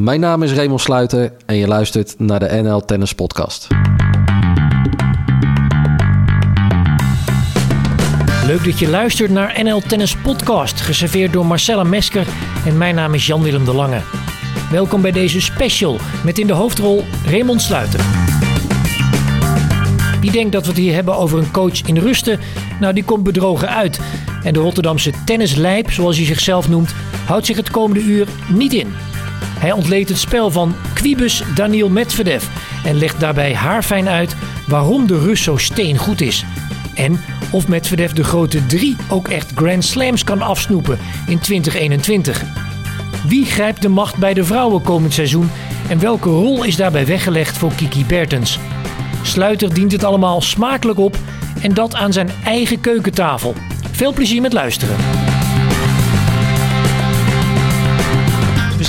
Mijn naam is Raymond Sluiter en je luistert naar de NL Tennis Podcast. Leuk dat je luistert naar NL Tennis Podcast, geserveerd door Marcella Mesker en mijn naam is Jan-Willem de Lange. Welkom bij deze special met in de hoofdrol Raymond Sluiter. Wie denkt dat we het hier hebben over een coach in rusten? Nou, die komt bedrogen uit. En de Rotterdamse tennislijp, zoals hij zichzelf noemt, houdt zich het komende uur niet in. Hij ontleedt het spel van Quibus Daniel Medvedev en legt daarbij haarfijn uit waarom de Rus zo steengoed is. En of Medvedev de grote drie ook echt Grand Slams kan afsnoepen in 2021. Wie grijpt de macht bij de vrouwen komend seizoen en welke rol is daarbij weggelegd voor Kiki Bertens? Sluiter dient het allemaal smakelijk op en dat aan zijn eigen keukentafel. Veel plezier met luisteren.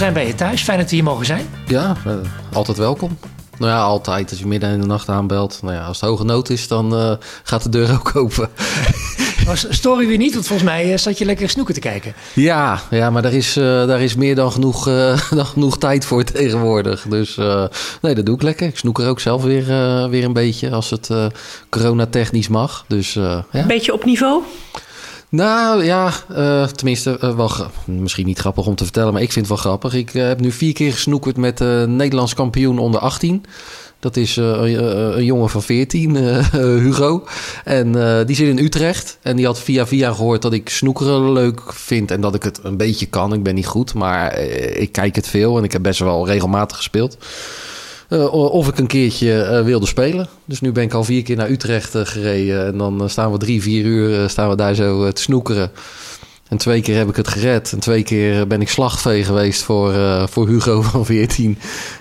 Zijn bij je thuis. Fijn dat we hier mogen zijn. Ja, uh, altijd welkom. Nou ja, altijd. Als je midden in de nacht aanbelt. Nou ja, als het hoge nood is, dan uh, gaat de deur ook open. Story weer niet, want volgens mij uh, zat je lekker snoeken te kijken. Ja, ja maar daar is, uh, daar is meer dan genoeg, dan genoeg tijd voor tegenwoordig. Dus nee, dat doe ik lekker. Ik snoeker ook zelf weer, weer een beetje als het coronatechnisch mag. Dus, ja. Een beetje op niveau? Nou ja, uh, tenminste, uh, wel misschien niet grappig om te vertellen, maar ik vind het wel grappig. Ik uh, heb nu vier keer gesnoekerd met de Nederlands kampioen onder 18. Dat is een jongen van 14, Hugo. En die zit in Utrecht. En die had via via gehoord dat ik snoekeren leuk vind en dat ik het een beetje kan. Ik ben niet goed, maar ik kijk het veel en ik heb best wel regelmatig gespeeld. Uh, of ik een keertje uh, wilde spelen. Dus nu ben ik al vier keer naar Utrecht uh, gereden. En dan staan we drie, vier uur staan we daar zo te snoekeren. En twee keer heb ik het gered. En twee keer ben ik slachtvee geweest voor, voor Hugo van 14.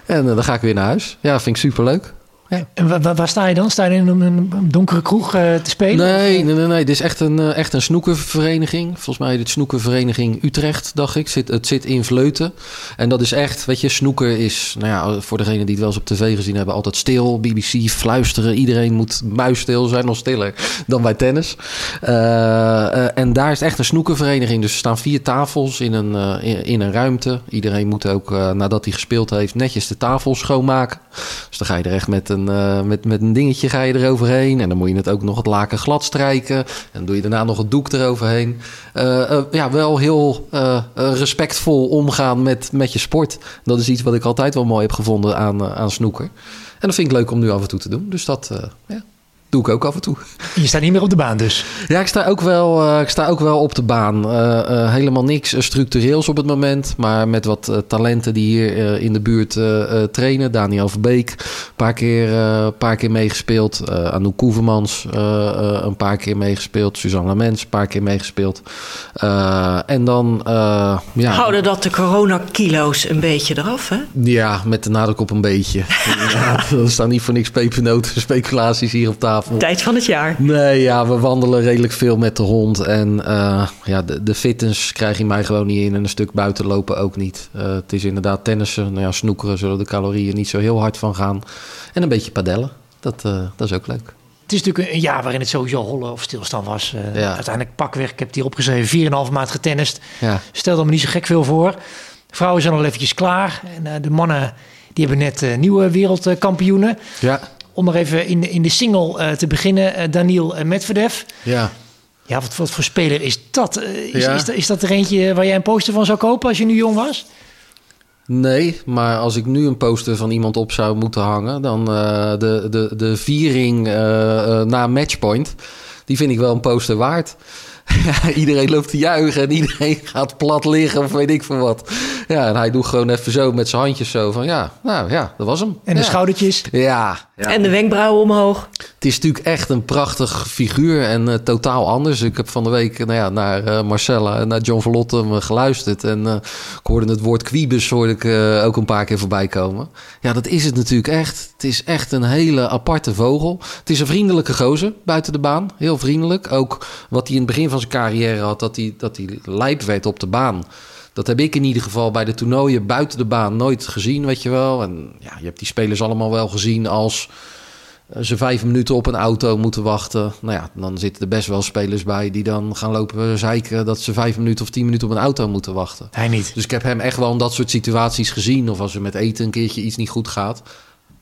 En dan ga ik weer naar huis. Ja, vind ik superleuk. Ja. En waar, waar, sta je dan? Sta je in een, een donkere kroeg uh, te spelen? Nee, nee, nee, nee. Dit is echt een, uh, echt een snoekervereniging. Volgens mij de snoekervereniging Utrecht, dacht ik. Zit, het zit in Vleuten. En dat is echt, weet je, snoeker is, nou ja, voor degenen die het wel eens op tv gezien hebben, altijd stil. BBC, fluisteren. Iedereen moet muisstil zijn, nog stiller dan bij tennis. Uh, en daar is echt een snoekervereniging. Dus er staan vier tafels in een, in, in, een ruimte. Iedereen moet ook, nadat hij gespeeld heeft, netjes de tafel schoonmaken. Dus dan ga je er echt met een uh, met, met een dingetje ga je eroverheen. En dan moet je het ook nog het laken glad strijken. En dan doe je daarna nog het doek eroverheen. Uh, uh, ja, wel heel respectvol omgaan met, met je sport. Dat is iets wat ik altijd wel mooi heb gevonden aan, aan snoeker. En dat vind ik leuk om nu af en toe te doen. Dus dat, ja, doe ik ook af en toe. Je staat niet meer op de baan dus? Ja, ik sta ook wel, uh, ik sta ook wel op de baan. Uh, uh, helemaal niks structureels op het moment. Maar met wat talenten die hier in de buurt trainen. Daniel Verbeek, een paar keer, paar keer meegespeeld. Anouk Koevermans, een paar keer meegespeeld. Suzanne Lamens, een paar keer meegespeeld. en dan, ja... Houden dat de coronakilo's een beetje eraf, hè? Ja, met de nadruk op een beetje. ja, er staan niet voor niks pepernoten speculaties hier op tafel. Tijd van het jaar. Nee, ja, we wandelen redelijk veel met de hond. En uh, ja, de, de fitness krijg je mij gewoon niet in. En een stuk buiten lopen ook niet. Uh, het is inderdaad tennissen. Nou ja, snoekeren zullen de calorieën niet zo heel hard van gaan. En een beetje padellen. Dat, uh, dat is ook leuk. Het is natuurlijk een jaar waarin het sowieso hollen of stilstand was. Ja. Uiteindelijk pakweg. Ik heb hier opgeschreven. 4,5 maand getennist. Ja. Stelde me niet zo gek veel voor. Vrouwen zijn al eventjes klaar. En de mannen die hebben net nieuwe wereldkampioenen. Ja om nog even in de, in de single uh, te beginnen, uh, Daniel Medvedev. Ja. Ja, wat, wat voor speler is dat? Uh, is, ja. is, is, dat er eentje waar jij een poster van zou kopen als je nu jong was? Nee, maar als ik nu een poster van iemand op zou moeten hangen, dan de, de, de viering na matchpoint, die vind ik wel een poster waard. Iedereen loopt te juichen en iedereen gaat plat liggen of weet ik veel wat. Ja, en hij doet gewoon even zo met zijn handjes zo van ja, nou ja, dat was hem. En de ja. schoudertjes. Ja, ja. En de wenkbrauwen omhoog. Het is natuurlijk echt een prachtig figuur en uh, totaal anders. Ik heb van de week nou ja, naar uh, Marcella en naar John Verlotte geluisterd. En uh, ik hoorde het woord quibus hoorde ik ook een paar keer voorbij komen. Ja, dat is het natuurlijk echt. Het is echt een hele aparte vogel. Het is een vriendelijke gozer buiten de baan. Heel vriendelijk. Ook wat hij in het begin van zijn carrière had, dat hij, dat hij lijp werd op de baan. Dat heb ik in ieder geval bij de toernooien buiten de baan nooit gezien, weet je wel. En ja, je hebt die spelers allemaal wel gezien als eh, ze vijf minuten op een auto moeten wachten. Nou ja, dan zitten er best wel spelers bij die dan gaan lopen zeiken dat ze vijf minuten of tien minuten op een auto moeten wachten. Hij niet. Dus ik heb hem echt wel in dat soort situaties gezien. Of als er met eten een keertje iets niet goed gaat.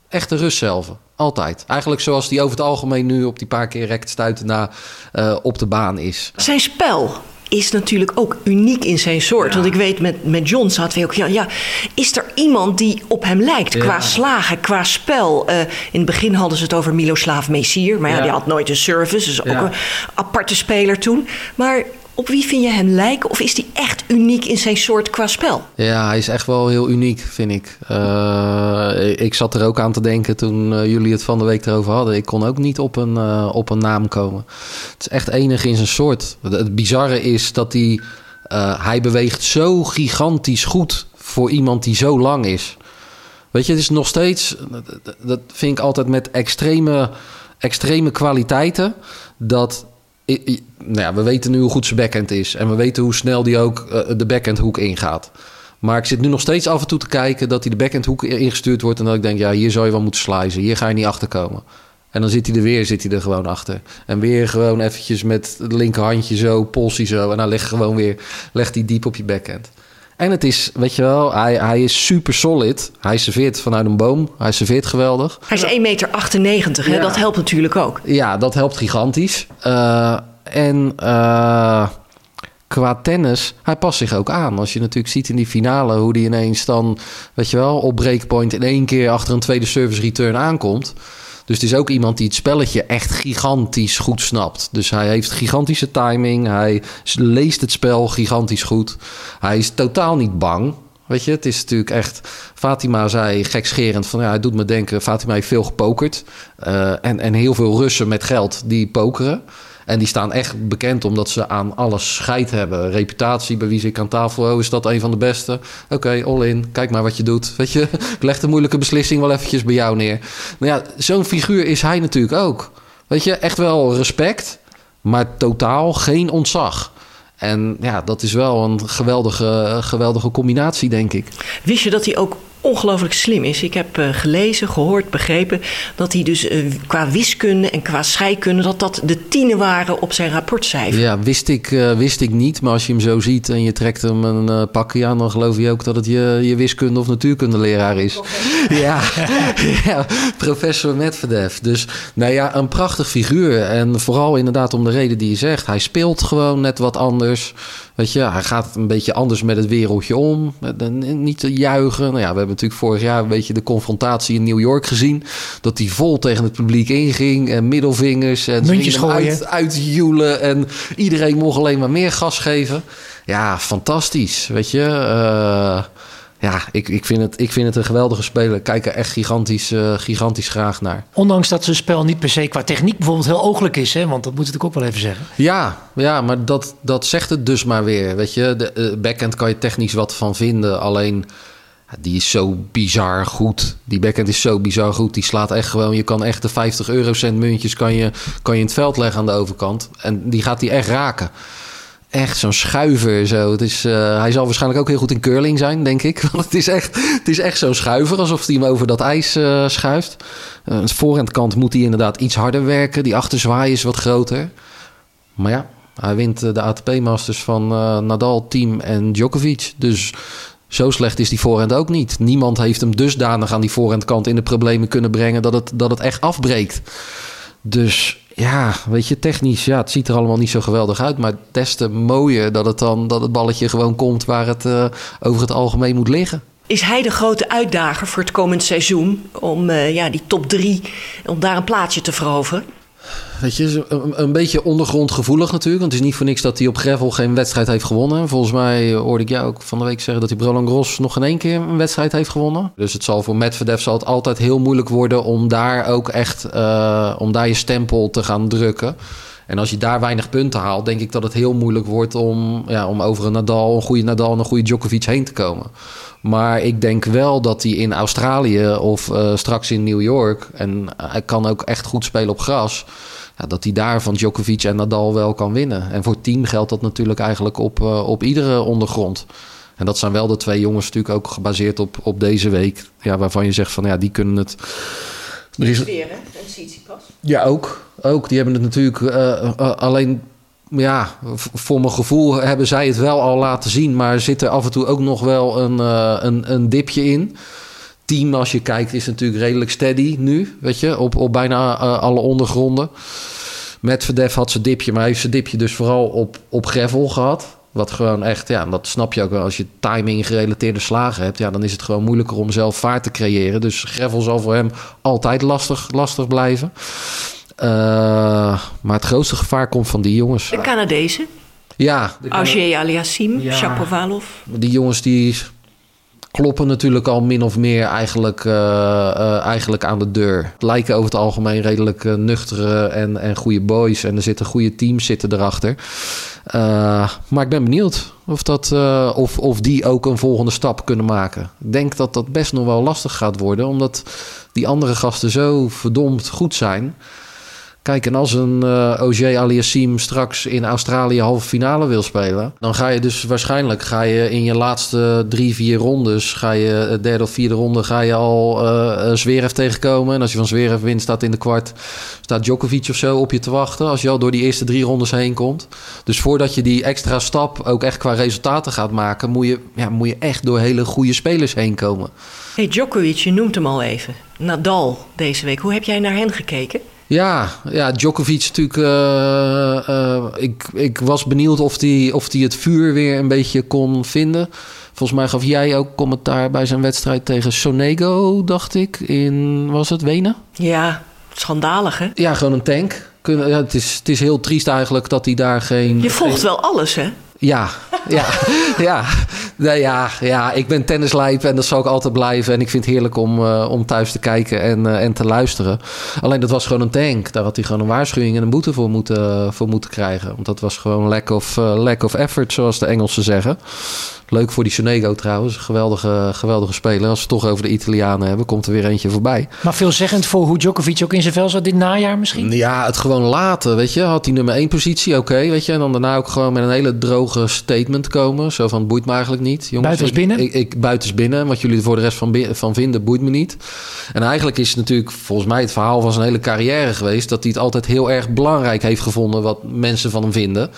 Echt de rust zelf. Altijd. Eigenlijk zoals die over het algemeen nu op die paar keer rekt stuiten na uh, op de baan is. Zijn spel is natuurlijk ook uniek in zijn soort. Want ik weet, met, met John zaten we ook... Ja, ja, is er iemand die op hem lijkt? Qua slagen, qua spel. Uh, in het begin hadden ze het over Miloslav Messier. Maar ja, die had nooit een service. Dus ook een aparte speler toen. Maar op wie vind je hem lijken? Of is hij echt uniek in zijn soort qua spel? Ja, hij is echt wel heel uniek, vind ik. Uh, ik zat er ook aan te denken toen uh, jullie het van de week erover hadden. Ik kon ook niet op een, uh, op een naam komen. Het is echt enig in zijn soort. Het bizarre is dat hij... hij beweegt zo gigantisch goed voor iemand die zo lang is. Weet je, het is nog steeds... Dat vind ik altijd met extreme, extreme kwaliteiten... dat nou ja, we weten nu hoe goed zijn backhand is. En we weten hoe snel die ook uh, de backhandhoek ingaat. Maar ik zit nu nog steeds af en toe te kijken dat hij de backhandhoek ingestuurd wordt. En dat ik denk, ja, hier zou je wel moeten slicen. Hier ga je niet achter komen. En dan zit hij er weer, zit hij er gewoon achter. En weer gewoon eventjes met het linkerhandje zo, polsie zo. En dan leg gewoon weer, legt hij diep op je backhand. En het is, weet je wel, hij, hij is super solid. Hij serveert vanuit een boom. Hij serveert geweldig. Hij is 1,98 meter, hè? Ja. dat helpt natuurlijk ook. Ja, dat helpt gigantisch. Uh, en uh, qua tennis, hij past zich ook aan. Als je natuurlijk ziet in die finale hoe die ineens dan, weet je wel, op breakpoint in één keer achter een tweede service return aankomt. Dus het is ook iemand die het spelletje echt gigantisch goed snapt. Dus hij heeft gigantische timing. Hij leest het spel gigantisch goed. Hij is totaal niet bang. Weet je, het is natuurlijk echt. Fatima zei gekscherend van ja, hij doet me denken. Fatima heeft veel gepokerd. Uh, en, en heel veel Russen met geld die pokeren. En die staan echt bekend omdat ze aan alles scheid hebben. Reputatie, bij wie zit aan tafel, oh, is dat een van de beste? Oké, all in, kijk maar wat je doet. Weet je, ik leg de moeilijke beslissing wel eventjes bij jou neer. Nou ja, zo'n figuur is hij natuurlijk ook. Weet je, echt wel respect, maar totaal geen ontzag. En ja, dat is wel een geweldige, geweldige combinatie, denk ik. Wist je dat hij ook ongelooflijk slim is. Ik heb uh, gelezen, gehoord, begrepen dat hij dus uh, qua wiskunde en qua scheikunde... dat dat de tienen waren op zijn rapportcijfer. Ja, wist ik, uh, wist ik niet. Maar als je hem zo ziet en je trekt hem een pakje aan... dan geloof je ook dat het je, je wiskunde- of natuurkundeleraar is. ja, ja, professor Medvedev. Dus nou ja, een prachtig figuur. En vooral inderdaad om de reden die je zegt. Hij speelt gewoon net wat anders... Weet je, hij gaat een beetje anders met het wereldje om. Niet te juichen. Nou ja, we hebben natuurlijk vorig jaar een beetje de confrontatie in New York gezien. Dat hij vol tegen het publiek inging. En middelvingers. En Muntjes gooien. Uit, uitjoelen. En iedereen mocht alleen maar meer gas geven. Ja, fantastisch. Weet je. Uh, ja, ik, ik, vind het, ik vind het een geweldige speler. Ik kijk er echt gigantisch, uh, gigantisch graag naar. Ondanks dat zijn spel niet per se qua techniek bijvoorbeeld heel ooglijk is. Hè? Want dat moet ik ook wel even zeggen. Ja, ja maar dat, dat zegt het dus maar weer. Weet je, de uh, backhand kan je technisch wat van vinden. Alleen, die is zo bizar goed. Die backhand is zo bizar goed. Die slaat echt gewoon... Je kan echt de 50 eurocent muntjes kan je, kan je in het veld leggen aan de overkant. En die gaat die echt raken echt zo'n schuiver. Zo. Het is, uh, hij zal waarschijnlijk ook heel goed in curling zijn, denk ik. Want het is echt, het is echt zo'n schuiver, alsof hij hem over dat ijs uh, schuift. Uh, de voorhandkant moet hij inderdaad iets harder werken. Die achterzwaai is wat groter. Maar ja, hij wint de ATP-masters van Nadal, Team en Djokovic. Dus zo slecht is die voorhand ook niet. Niemand heeft hem dusdanig aan die voorhandkant in de problemen kunnen brengen... dat het, dat het echt afbreekt. Dus ja, weet je, technisch, ja, het ziet er allemaal niet zo geweldig uit. Maar des te mooier dat het dan dat het balletje gewoon komt waar het uh, over het algemeen moet liggen. Is hij de grote uitdager voor het komend seizoen om uh, ja, die top drie, om daar een plaatsje te veroveren? Weet je, een, beetje ondergrondgevoelig natuurlijk. Want het is niet voor niks dat hij op Gravel geen wedstrijd heeft gewonnen. Volgens mij hoorde ik jou ook van de week zeggen dat hij Roland Gros nog in één keer een wedstrijd heeft gewonnen. Dus het zal voor Medvedev zal het altijd heel moeilijk worden om daar ook echt uh, om daar je stempel te gaan drukken. En als je daar weinig punten haalt, denk ik dat het heel moeilijk wordt om, ja, om over een Nadal, een goede Nadal en een goede Djokovic heen te komen. Maar ik denk wel dat hij in Australië of uh, straks in New York, en hij kan ook echt goed spelen op gras, ja, dat hij daar van Djokovic en Nadal wel kan winnen. En voor team geldt dat natuurlijk eigenlijk op, uh, op iedere ondergrond. En dat zijn wel de twee jongens natuurlijk ook gebaseerd op, op deze week. Ja, waarvan je zegt van ja, die kunnen het Er is, Weer, hè? En Tsitsipas. Ja, ook. ook. Die hebben het natuurlijk eh, eh, alleen... Ja, voor mijn gevoel hebben zij het wel al laten zien. Maar zit er af en toe ook nog wel een, eh, een, een dipje in. Team, als je kijkt, is natuurlijk redelijk steady nu. Weet je, op, op bijna alle ondergronden. Met Verdef had zijn dipje, maar heeft zijn dipje dus vooral op, op gravel gehad. Wat gewoon echt, ja, dat snap je ook wel. Als je timing gerelateerde slagen hebt, ja, dan is het gewoon moeilijker om zelf vaart te creëren. Dus gravel zal voor hem altijd lastig, lastig blijven. Eh, maar het grootste gevaar komt van die jongens. De Canadezen. Ja, de- Auger Aliassim, Ja. Shapovalov. die jongens die kloppen natuurlijk al min of meer eigenlijk, eh, eh, eigenlijk aan de deur. Lijken over het algemeen redelijk eh, nuchtere en, en goede boys. En er zitten goede teams zitten erachter. Maar ik ben benieuwd of, dat, of, of die ook een volgende stap kunnen maken. Ik denk dat dat best nog wel lastig gaat worden. Omdat die andere gasten zo verdomd goed zijn. Kijk, en als een eh OJ Aliassim straks in Australië halve finale wil spelen, dan ga je dus waarschijnlijk ga je in je laatste drie, vier rondes, ga je eh, derde of vierde ronde, ga je al eh, Zverev tegenkomen. En als je van Zverev wint, staat in de kwart, staat Djokovic of zo op je te wachten. Als je al door die eerste drie rondes heen komt. Dus voordat je die extra stap ook echt qua resultaten gaat maken, moet je, ja, moet je echt door hele goede spelers heen komen. Hey, Djokovic, je noemt hem al even. Nadal deze week. Hoe heb jij naar hen gekeken? Ja, ja Djokovic natuurlijk. eh, eh, ik, ik was benieuwd of hij of die het vuur weer een beetje kon vinden. Volgens mij gaf jij ook commentaar bij zijn wedstrijd tegen Sonego, dacht ik. In, was het Wenen? Ja, schandalig hè? Ja, gewoon een tank. Kun- ja, het, is, het is heel triest eigenlijk dat hij daar geen... Je volgt wel alles hè? Ja, ja, ja. Nee, ja, ja. Ik ben tennislijp en dat zal ik altijd blijven. En ik vind het heerlijk om, eh, om thuis te kijken en, eh, en te luisteren. Alleen dat was gewoon een tank. Daar had hij gewoon een waarschuwing en een boete voor moeten, voor moeten krijgen. Want dat was gewoon lack of, eh, lack of effort, zoals de Engelsen zeggen. Leuk voor die Sonego trouwens. Geweldige, geweldige speler. Als we het toch over de Italianen hebben, komt er weer eentje voorbij. Maar veelzeggend voor hoe Djokovic ook in zijn vel zat dit najaar misschien? Ja, het gewoon laten, weet je. Had die nummer één positie, oké, weet je. En dan daarna ook gewoon met een hele droge statement komen. Zo van, boeit me eigenlijk niet. Jongens, Buiten is ik- binnen? Ik, ik, buiten is binnen. Wat jullie er voor de rest van, van vinden, boeit me niet. En eigenlijk is het natuurlijk volgens mij het verhaal van zijn hele carrière geweest... dat hij het altijd heel erg belangrijk heeft gevonden wat mensen van hem vinden.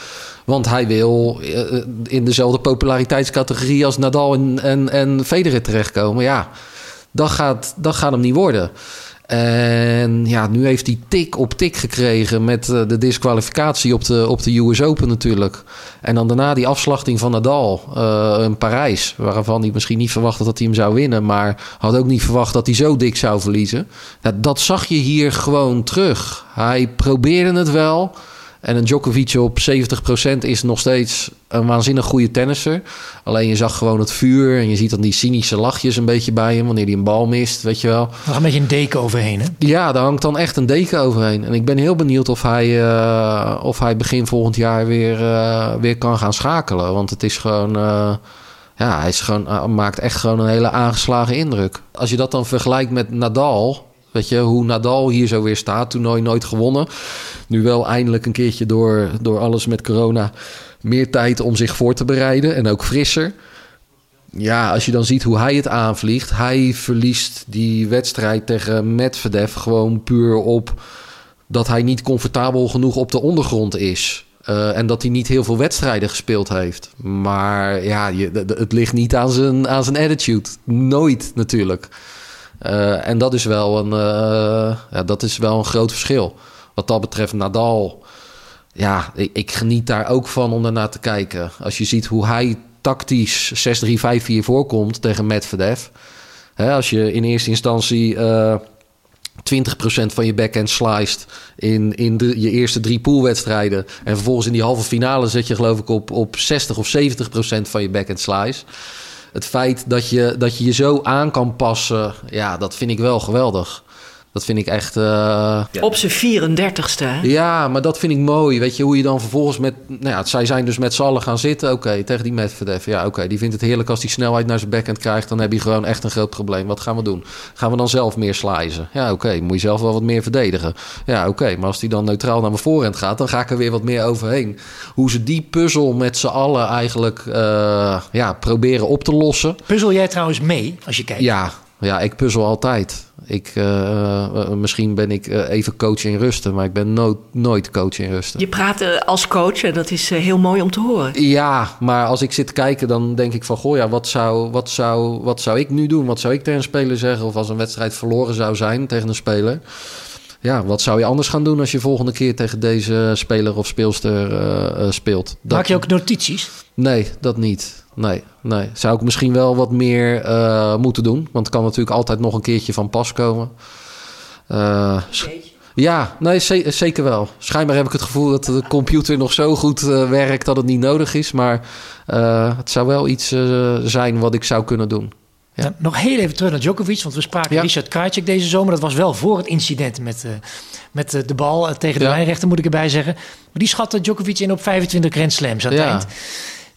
Want hij wil eh, in dezelfde populariteitscategorie als Nadal en, en, en Federer terechtkomen. Ja, dat gaat, dat gaat hem niet worden. En ja, nu heeft hij tik op tik gekregen met eh, de disqualificatie op de, op de US Open natuurlijk. En dan daarna die afslachting van Nadal eh, in Parijs. Waarvan hij misschien niet verwachtte dat hij hem zou winnen. Maar had ook niet verwacht dat hij zo dik zou verliezen. Dat zag je hier gewoon terug. Hij probeerde het wel. En een Djokovic op 70% is nog steeds een waanzinnig goede tennisser. Alleen je zag gewoon het vuur en je ziet dan die cynische lachjes een beetje bij hem wanneer hij een bal mist, weet je wel. Er een beetje een deken overheen hè? Ja, daar hangt dan echt een deken overheen. En ik ben heel benieuwd of hij, eh, of hij begin volgend jaar weer, eh, weer kan gaan schakelen. Want het is gewoon. eh, ja, hij is gewoon, maakt echt gewoon een hele aangeslagen indruk. Als je dat dan vergelijkt met Nadal. Weet je, hoe Nadal hier zo weer staat. Toernooi nooit gewonnen. Nu wel eindelijk een keertje door, door alles met corona meer tijd om zich voor te bereiden. En ook frisser. Ja, als je dan ziet hoe hij het aanvliegt. Hij verliest die wedstrijd tegen Medvedev gewoon puur op dat hij niet comfortabel genoeg op de ondergrond is. Eh, en dat hij niet heel veel wedstrijden gespeeld heeft. Maar ja, je, het ligt niet aan zijn, aan zijn attitude. Nooit natuurlijk. Eh, en dat is, wel een, eh, ja, dat is wel een groot verschil. Wat dat betreft, Nadal. Ja, ik, ik geniet daar ook van om daarnaar te kijken. Als je ziet hoe hij tactisch 6-3, 5-4 voorkomt tegen Medvedev. Hè, als je in eerste instantie eh 20% van je backhand sliced in, in de, je eerste drie poolwedstrijden. En vervolgens in die halve finale zet je geloof ik op, op 60 of 70% van je backhand slice. Het feit dat je, dat je je zo aan kan passen, ja, dat vind ik wel geweldig. Dat vind ik echt. eh, Op zijn 34ste. hè? ja, maar dat vind ik mooi. Weet je, hoe je dan vervolgens met... Nou ja, zij zijn dus met z'n allen gaan zitten. Oké, tegen die Medvedev. Ja, oké, die vindt het heerlijk als die snelheid naar zijn backhand krijgt. Dan heb je gewoon echt een groot probleem. Wat gaan we doen? Gaan we dan zelf meer slijzen? Ja, oké, moet je zelf wel wat meer verdedigen. Ja, oké, maar als die dan neutraal naar mijn voorhand gaat... dan ga ik er weer wat meer overheen. Hoe ze die puzzel met z'n allen eigenlijk eh, ja, proberen op te lossen. Puzzel jij trouwens mee als je kijkt? Ja, Ja, ik puzzel altijd. Ik, uh, misschien ben ik even coach in rusten, maar ik ben nooit, nooit coach in rusten. Je praat als coach en dat is heel mooi om te horen. Ja, maar als ik zit te kijken, dan denk ik van... goh ja, wat zou, wat, zou, wat zou ik nu doen? Wat zou ik tegen een speler zeggen? Of als een wedstrijd verloren zou zijn tegen een speler... Ja, wat zou je anders gaan doen als je volgende keer tegen deze speler of speelster uh, speelt? Dat... Maak je ook notities? Nee, dat niet. Nee, nee. Zou ik misschien wel wat meer uh, moeten doen. Want het kan natuurlijk altijd nog een keertje van pas komen. Uh, ja, nee, zeker wel. Schijnbaar heb ik het gevoel dat de computer nog zo goed uh, werkt dat het niet nodig is. Maar het zou wel iets zijn wat ik zou kunnen doen. Ja. nog heel even terug naar Djokovic, want we spraken Richard Krajcik deze zomer. Dat was wel voor het incident met, uh, met uh, de bal uh, tegen de ja. lijnrechter, moet ik erbij zeggen. Maar die schatte Djokovic in op 25 Grand Slams aan het eind.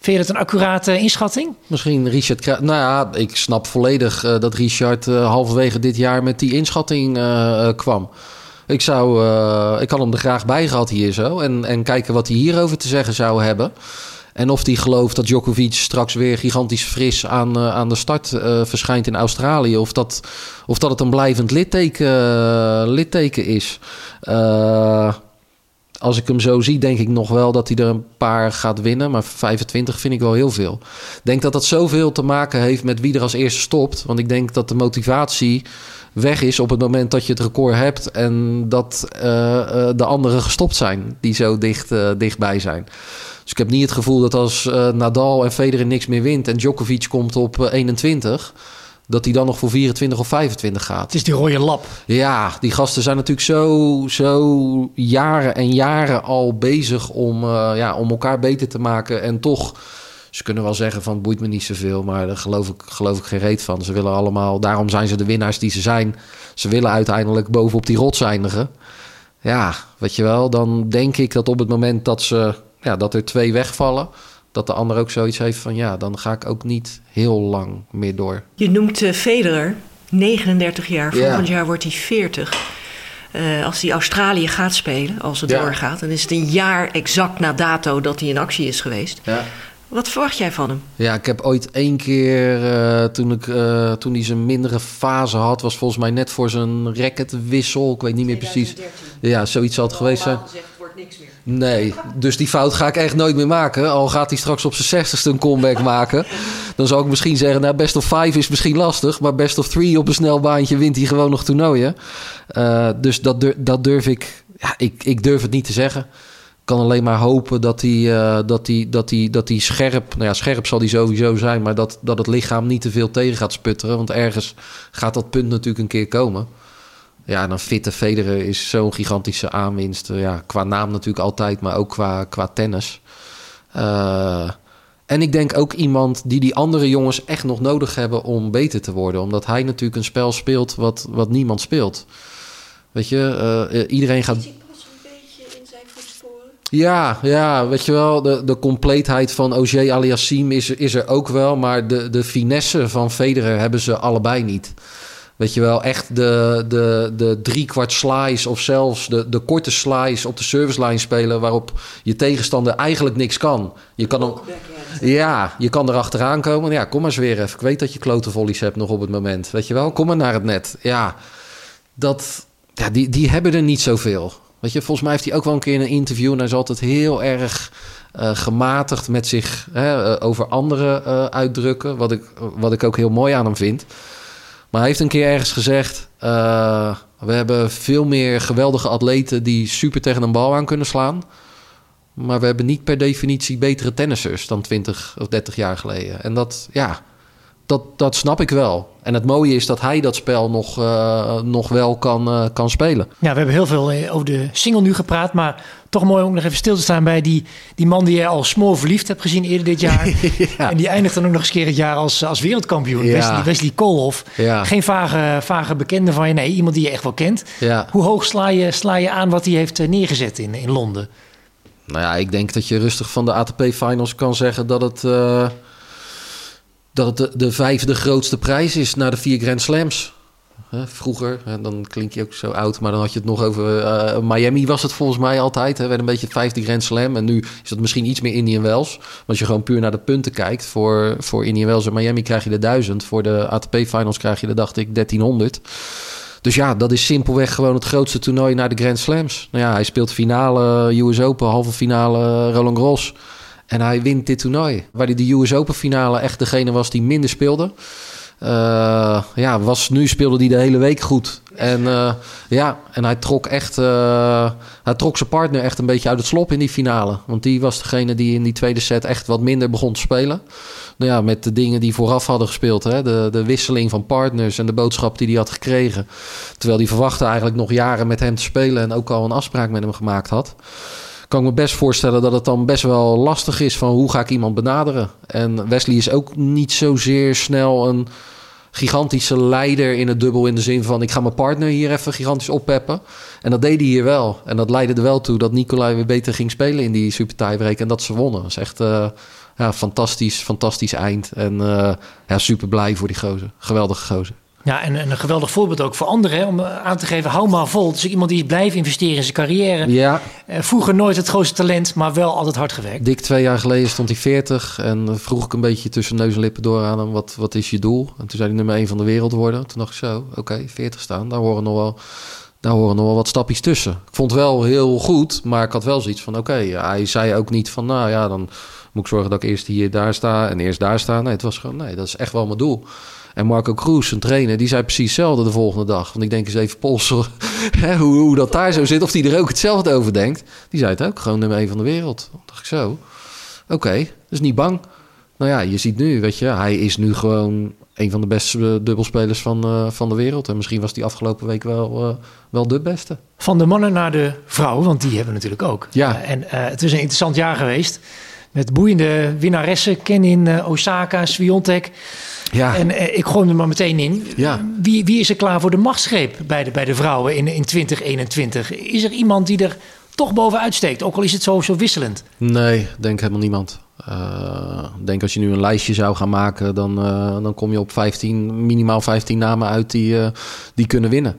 Vind je dat een accurate inschatting? Misschien Richard. Nou ja, ik snap volledig dat Richard halverwege dit jaar met die inschatting kwam. Ik, zou, ik had hem er graag bij gehad hier zo. En, en kijken wat hij hierover te zeggen zou hebben. En of hij gelooft dat Djokovic straks weer gigantisch fris aan, aan de start verschijnt in Australië. Of dat, of dat het een blijvend litteken, litteken is. Als ik hem zo zie, denk ik nog wel dat hij er een paar gaat winnen. Maar 25 vind ik wel heel veel. Ik denk dat dat zoveel te maken heeft met wie er als eerste stopt. Want ik denk dat de motivatie weg is op het moment dat je het record hebt en dat de anderen gestopt zijn die zo dicht, dichtbij zijn. Dus ik heb niet het gevoel dat als Nadal en Federer niks meer wint en Djokovic komt op 21, eh, dat hij dan nog voor 24 of 25 gaat. Het is die rode lap. Ja, die gasten zijn natuurlijk zo, zo jaren en jaren al bezig om, uh, ja, om elkaar beter te maken. En toch, ze kunnen wel zeggen van het boeit me niet zoveel, maar daar geloof ik, geloof ik geen reet van. Ze willen allemaal, daarom zijn ze de winnaars die ze zijn. Ze willen uiteindelijk bovenop die rots eindigen. Ja, weet je wel, dan denk ik dat op het moment dat ze ja, dat er twee wegvallen, dat de ander ook zoiets heeft van ja, dan ga ik ook niet heel lang meer door. Je noemt uh, Federer, 39 jaar, volgend jaar wordt hij 40. Uh, als hij Australië gaat spelen, als het doorgaat, dan is het een jaar exact na dato dat hij in actie is geweest. Ja. Wat verwacht jij van hem? Ja, ik heb ooit één keer, uh, toen, ik, uh, toen hij zijn mindere fase had, was volgens mij net voor zijn racketwissel. Ik weet niet meer 2013. precies. Ja, zoiets het geweest zijn. Gezegd, niks meer. Nee, dus die fout ga ik echt nooit meer maken. Al gaat hij straks op zijn zestigste een comeback maken. Dan zou ik misschien zeggen, nou, best of five is misschien lastig. Maar best of three op een snel baantje wint hij gewoon nog toernooien. Uh, dus dat, durf, dat durf ik... Ja, ik, ik durf het niet te zeggen kan alleen maar hopen dat hij, uh, dat hij, dat hij, dat hij scherp... Nou ja, scherp zal hij sowieso zijn... maar dat, dat het lichaam niet te veel tegen gaat sputteren. Want ergens gaat dat punt natuurlijk een keer komen. Ja, dan fitte Federer is zo'n gigantische aanwinst. Ja, qua naam natuurlijk altijd, maar ook qua, qua tennis. Uh, en ik denk ook iemand die die andere jongens echt nog nodig hebben om beter te worden. Omdat hij natuurlijk een spel speelt wat, wat niemand speelt. Weet je, uh, iedereen gaat... Ja, ja, weet je wel, de, de compleetheid van Ogier Aliassim is, is er ook wel. Maar de, de finesse van Federer hebben ze allebei niet. Weet je wel, echt de, de, de driekwart slice of zelfs de, de korte slice op de servicelijn spelen... waarop je tegenstander eigenlijk niks kan. Je kan hem, ja, je kan er achteraan komen. Ja, kom maar eens weer even. Ik weet dat je klote volleys hebt nog op het moment. Weet je wel, kom maar naar het net. Ja, dat, ja die, die hebben er niet zoveel. Weet je, volgens mij heeft hij ook wel een keer in een interview... en hij is altijd heel erg uh, gematigd met zich hè, uh, over anderen uh, uitdrukken... Wat ik, wat ik ook heel mooi aan hem vind... Maar hij heeft een keer ergens gezegd: uh, we hebben veel meer geweldige atleten die super tegen een bal aan kunnen slaan. Maar we hebben niet per definitie betere tennissers dan 20 of 30 jaar geleden. En dat, ja, dat, dat snap ik wel. En het mooie is dat hij dat spel nog, uh, nog wel kan, uh, kan spelen. Ja, we hebben heel veel eh, over de single nu gepraat. Maar toch mooi om nog even stil te staan bij die, die man die je al smoor verliefd hebt gezien eerder dit jaar. ja. En die eindigt dan ook nog eens keer het jaar als, als wereldkampioen. Ja. Wesley, Wesley Koolhof. Ja. Geen vage, vage bekende van je. Nee, iemand die je echt wel kent. Hoe hoog sla je, sla je aan wat hij heeft neergezet in, in Londen? Nou ja, ik denk dat je rustig van de ATP Finals kan zeggen dat het dat het de, de vijfde grootste prijs is na de vier Grand Slams. Hè, vroeger, hè, dan klink je ook zo oud, maar dan had je het nog over eh, Miami was het volgens mij altijd. Hè, werd een beetje het vijfde Grand Slam. En nu is dat misschien iets meer Indian Wells. Maar als je gewoon puur naar de punten kijkt, voor, voor Indian Wells en Miami krijg je de 1000. Voor de ATP Finals krijg je er, dacht ik, 1300. Dus ja, dat is simpelweg gewoon het grootste toernooi naar de Grand Slams. Nou ja, hij speelt finale US Open, halve finale Roland Garros. En hij wint dit toernooi. Waar hij de US Open finale echt degene was die minder speelde. Uh, ja, was, nu speelde hij de hele week goed. En uh, ja, en hij trok echt. Uh, hij trok zijn partner echt een beetje uit het slop in die finale. Want die was degene die in die tweede set echt wat minder begon te spelen. Nou ja, met de dingen die vooraf hadden gespeeld. Hè? De, de wisseling van partners en de boodschap die hij had gekregen. Terwijl die verwachtte eigenlijk nog jaren met hem te spelen. En ook al een afspraak met hem gemaakt had kan me best voorstellen dat het dan best wel lastig is van hoe ga ik iemand benaderen. En Wesley is ook niet zozeer snel een gigantische leider in het dubbel in de zin van ik ga mijn partner hier even gigantisch oppeppen. En dat deed hij hier wel. En dat leidde er wel toe dat Nicolai weer beter ging spelen in die super tiebreak en dat ze wonnen. Dat is echt uh, ja, fantastisch, fantastisch eind. En uh, ja, super blij voor die gozer. Geweldige gozer. Ja, en, een geweldig voorbeeld ook voor anderen hè, om aan te geven, hou maar vol. Dus iemand die blijft investeren in zijn carrière. Ja. Uh, vroeger nooit het grootste talent, maar wel altijd hard gewerkt. Dik twee jaar geleden stond hij 40 en vroeg ik een beetje tussen neus en lippen door aan hem, wat, wat is je doel? En toen zei hij nummer 1 van de wereld worden. Toen dacht ik zo, oké, okay, 40 staan, daar horen nog wel... Daar horen nog wel wat stapjes tussen. Ik vond het wel heel goed, maar ik had wel zoiets van: oké, okay, hij zei ook niet van, nou ja, dan moet ik zorgen dat ik eerst hier daar sta en eerst daar sta. Nee, het was gewoon, nee, dat is echt wel mijn doel. En Marco Kroes, een trainer, die zei precies hetzelfde de volgende dag. Want ik denk eens even polsen hoe, hoe dat daar zo zit. Of die er ook hetzelfde over denkt. Die zei het ook, gewoon nummer 1 van de wereld. Dan dacht ik zo, oké, okay, dus niet bang. Nou ja, je ziet nu, weet je, hij is nu gewoon een van de beste dubbelspelers van, uh, van de wereld. En misschien was die afgelopen week wel, uh, wel de beste. Van de mannen naar de vrouwen, want die hebben we natuurlijk ook. Ja. Uh, en het is een interessant jaar geweest. Met boeiende winnaressen. Kenin, Osaka, Sviontek. Ja. En eh, ik gooi hem er maar meteen in. Ja. Wie, wie is er klaar voor de machtsgreep bij de, bij de vrouwen in, in 2021? Is er iemand die er toch bovenuit steekt? Ook al is het zo, zo wisselend. Nee, denk helemaal niemand. Uh, denk als je nu een lijstje zou gaan maken, dan, uh, dan kom je op 15, minimaal 15 namen uit die, uh, die kunnen winnen.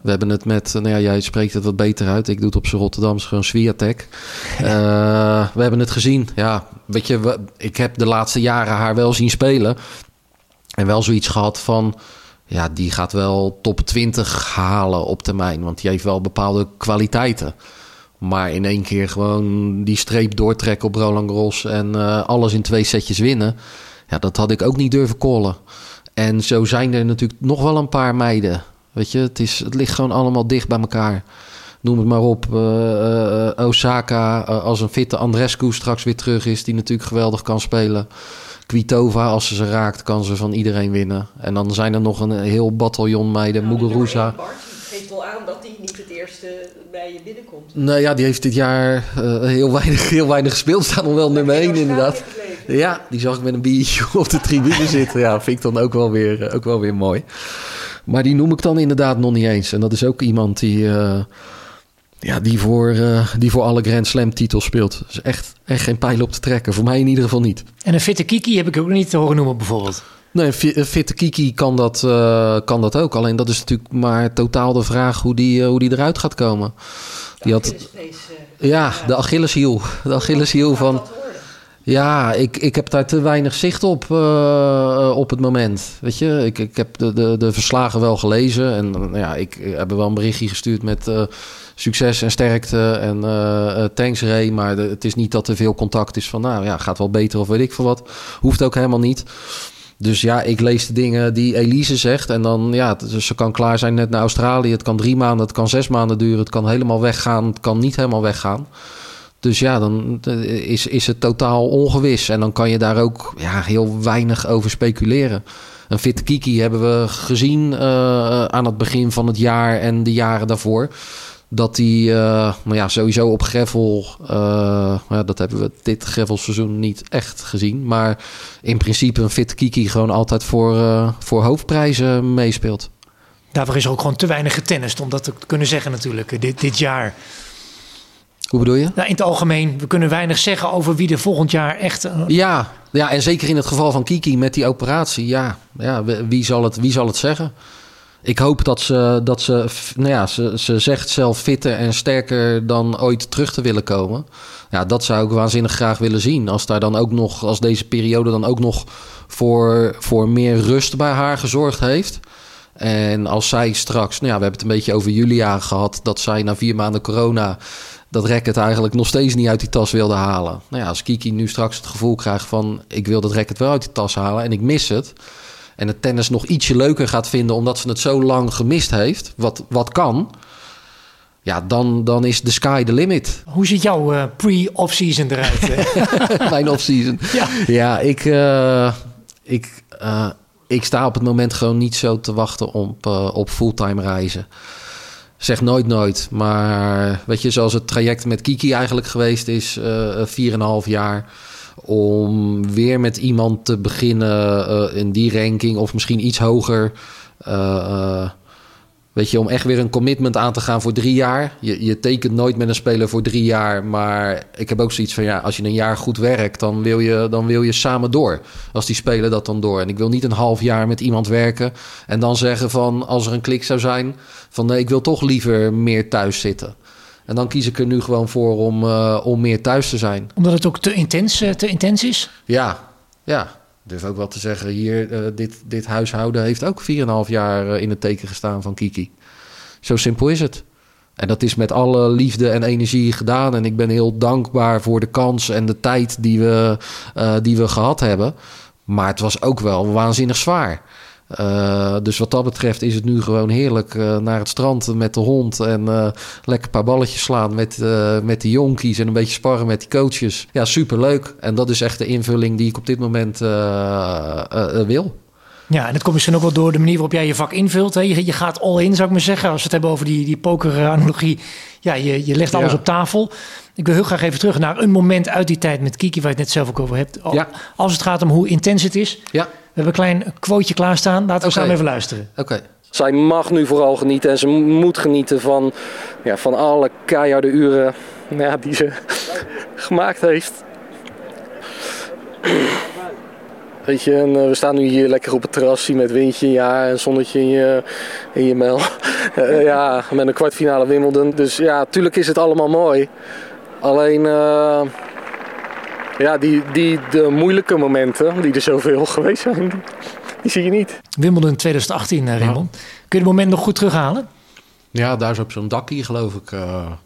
We hebben het met, nou ja, jij spreekt het wat beter uit. Ik doe het op zijn Rotterdams gewoon Swiatek. we hebben het gezien. Ja, weet je, we, ik heb de laatste jaren haar wel zien spelen. En wel zoiets gehad van, ja, die gaat wel top 20 halen op termijn. Want die heeft wel bepaalde kwaliteiten. Maar in één keer gewoon die streep doortrekken op Roland Garros en uh, alles in twee setjes winnen. Ja, dat had ik ook niet durven callen. En zo zijn er natuurlijk nog wel een paar meiden. Weet je, het, is, het ligt gewoon allemaal dicht bij elkaar. Noem het maar op. Uh, uh, Osaka, als een fitte Andrescu straks weer terug is, die natuurlijk geweldig kan spelen. Kvitova, als ze ze raakt, kan ze van iedereen winnen. En dan zijn er nog een heel bataljon meiden. Nou, Muguruza. geeft wel aan dat hij niet het eerste bij je binnenkomt. Nou ja, die heeft dit jaar uh, heel, weinig, heel weinig gespeeld. Staat nog wel nummer 1 inderdaad. Ja, die zag ik met een biertje op de tribune zitten. Ja, vind ik dan ook wel, weer, uh, ook wel weer mooi. Maar die noem ik dan inderdaad nog niet eens. En dat is ook iemand die... Uh, ja, die voor, uh, die voor alle Grand Slam titels speelt. Dus echt, echt geen pijl op te trekken. Voor mij in ieder geval niet. En een fitte Kiki heb ik ook niet te horen noemen bijvoorbeeld. Nee, een fitte Kiki kan dat, uh, kan dat ook. Alleen dat is natuurlijk maar totaal de vraag hoe die, uh, hoe die eruit gaat komen. Die had, ja, de Achilleshiel. De Achilleshiel van... Ja, ik, ik heb daar te weinig zicht op uh, op het moment. Weet je, ik, ik heb de, de, de verslagen wel gelezen. En nou ja, ik heb wel een berichtje gestuurd met succes en sterkte en thanks Ray. Maar het is niet dat er veel contact is van, nou ja, gaat wel beter of weet ik veel wat. Hoeft ook helemaal niet. Dus ja, ik lees de dingen die Elise zegt. En dan, ja, ze kan klaar zijn net naar Australië. Het kan drie maanden, het kan zes maanden duren. Het kan helemaal weggaan, het kan niet helemaal weggaan. Dus ja, dan is, is het totaal ongewis. En dan kan je daar ook ja, heel weinig over speculeren. Een fit Kiki hebben we gezien uh, aan het begin van het jaar en de jaren daarvoor. Dat die, uh, nou ja, sowieso op ja, dat hebben we dit Greffelseizoen niet echt gezien. Maar in principe een fit Kiki gewoon altijd voor, voor hoofdprijzen meespeelt. Daarvoor is er ook gewoon te weinig getennist om dat te kunnen zeggen natuurlijk, dit, dit jaar. Hoe bedoel je? Nou, in het algemeen, we kunnen weinig zeggen over wie er volgend jaar echt. Uh... Ja, ja, en zeker in het geval van Kiki met die operatie. Ja, ja wie, zal het, wie zal het zeggen? ik hoop dat ze, dat ze, nou ja, ze, ze zegt zelf fitter en sterker dan ooit terug te willen komen. Ja, dat zou ik waanzinnig graag willen zien. Als daar dan ook nog, als deze periode dan ook nog voor, voor meer rust bij haar gezorgd heeft. En als zij straks, nou ja, we hebben het een beetje over Julia gehad, dat zij na vier maanden corona dat racket eigenlijk nog steeds niet uit die tas wilde halen. Nou ja, als Kiki nu straks het gevoel krijgt van ik wil dat racket wel uit die tas halen en ik mis het. En het tennis nog ietsje leuker gaat vinden omdat ze het zo lang gemist heeft, wat, wat kan. Ja, dan, dan is de sky the limit. Hoe ziet jouw uh, pre-off-season eruit? Mijn off-season? Ja. ja, ik, uh, ik, uh, ik sta op het moment gewoon niet zo te wachten op, op fulltime reizen. Zeg nooit nooit. Maar weet je, zoals het traject met Kiki eigenlijk geweest is, vier en een half jaar. Om weer met iemand te beginnen in die ranking of misschien iets hoger. Weet je, om echt weer een commitment aan te gaan voor drie jaar. Je, je tekent nooit met een speler voor drie jaar. Maar ik heb ook zoiets van ja, als je een jaar goed werkt, dan wil je, dan wil je samen door. Als die speler dat dan door. En ik wil niet een half jaar met iemand werken. En dan zeggen van als er een klik zou zijn, van nee, ik wil toch liever meer thuis zitten. En dan kies ik er nu gewoon voor om, uh, om meer thuis te zijn. Omdat het ook te intens, eh, te intens is? Ja, ja durf ook wel te zeggen, hier, uh, dit, dit huishouden heeft ook 4,5 jaar uh, in het teken gestaan van Kiki. Zo simpel is het. En dat is met alle liefde en energie gedaan. En ik ben heel dankbaar voor de kans en de tijd die we, uh, die we gehad hebben. Maar het was ook wel waanzinnig zwaar. Uh, dus wat dat betreft is het nu gewoon heerlijk uh, naar het strand met de hond. En uh, lekker een paar balletjes slaan met, met de jonkies. En een beetje sparren met die coaches. Ja, superleuk. En dat is echt de invulling die ik op dit moment wil. Ja, en dat komt misschien ook wel door de manier waarop jij je vak invult. Hè? Je, je, gaat all in, zou ik maar zeggen. Als we het hebben over die, die poker-analogie. Ja, je, je legt alles ja. op tafel. Ik wil heel graag even terug naar een moment uit die tijd met Kiki... waar je het net zelf ook over hebt. Ja. Als het gaat om hoe intens het is. Ja. We hebben een klein quoteje klaarstaan. Laten we okay. samen even luisteren. Oké. Okay. Zij mag nu vooral genieten en ze moet genieten van, ja, van alle keiharde uren ja, die ze gemaakt heeft. Weet je, en uh, we staan nu hier lekker op het terrasje met windje ja, en zonnetje in je, in je mel. uh, ja, met een kwartfinale Wimbledon. Dus ja, natuurlijk is het allemaal mooi. Alleen, uh, ja, die, die, de moeilijke momenten, die er zoveel geweest zijn, die, die zie je niet. Wimbledon 2018, uh, Raymond. Ja. Kun je het moment nog goed terughalen? Ja, daar is op zo'n dakkie, geloof ik.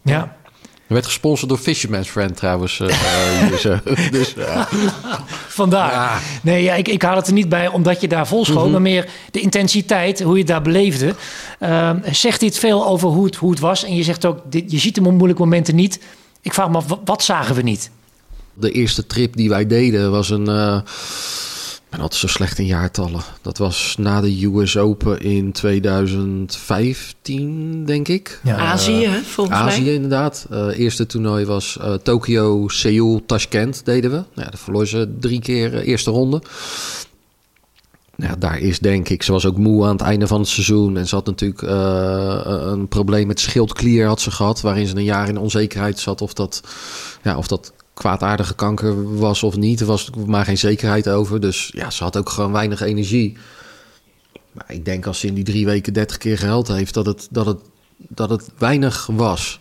ja. Er werd gesponsord door Fisherman's Friend trouwens. Uh, dus, uh. Vandaar. Ja. Nee, ja, ik, ik haal het er niet bij omdat je daar vol schoot, mm-hmm. maar meer de intensiteit, hoe je het daar beleefde. Uh, zegt dit veel over hoe het, hoe het was? En je zegt ook, dit, je ziet de moeilijke momenten niet. Ik vraag me af, wat, zagen we niet? De eerste trip die wij deden was een ik ben altijd zo slecht in jaartallen. Dat was na de US Open in 2015, denk ik. Ja. Azië, uh, volgens Azië, mij. Azië, inderdaad. Uh, eerste toernooi was uh, Tokio, Seoul, Tashkent deden we. Nou, ja, daar verloor ze drie keer eerste ronde. Nou, ja, daar is denk ik, ze was ook moe aan het einde van het seizoen. En ze had natuurlijk een probleem met schildklier had ze gehad. Waarin ze een jaar in onzekerheid zat of dat, ja, of dat kwaadaardige kanker was of niet. Er was maar geen zekerheid over. Dus ja, ze had ook gewoon weinig energie. Maar ik denk als ze in die drie weken 30 keer gehuild heeft, dat het, dat het, dat het weinig was.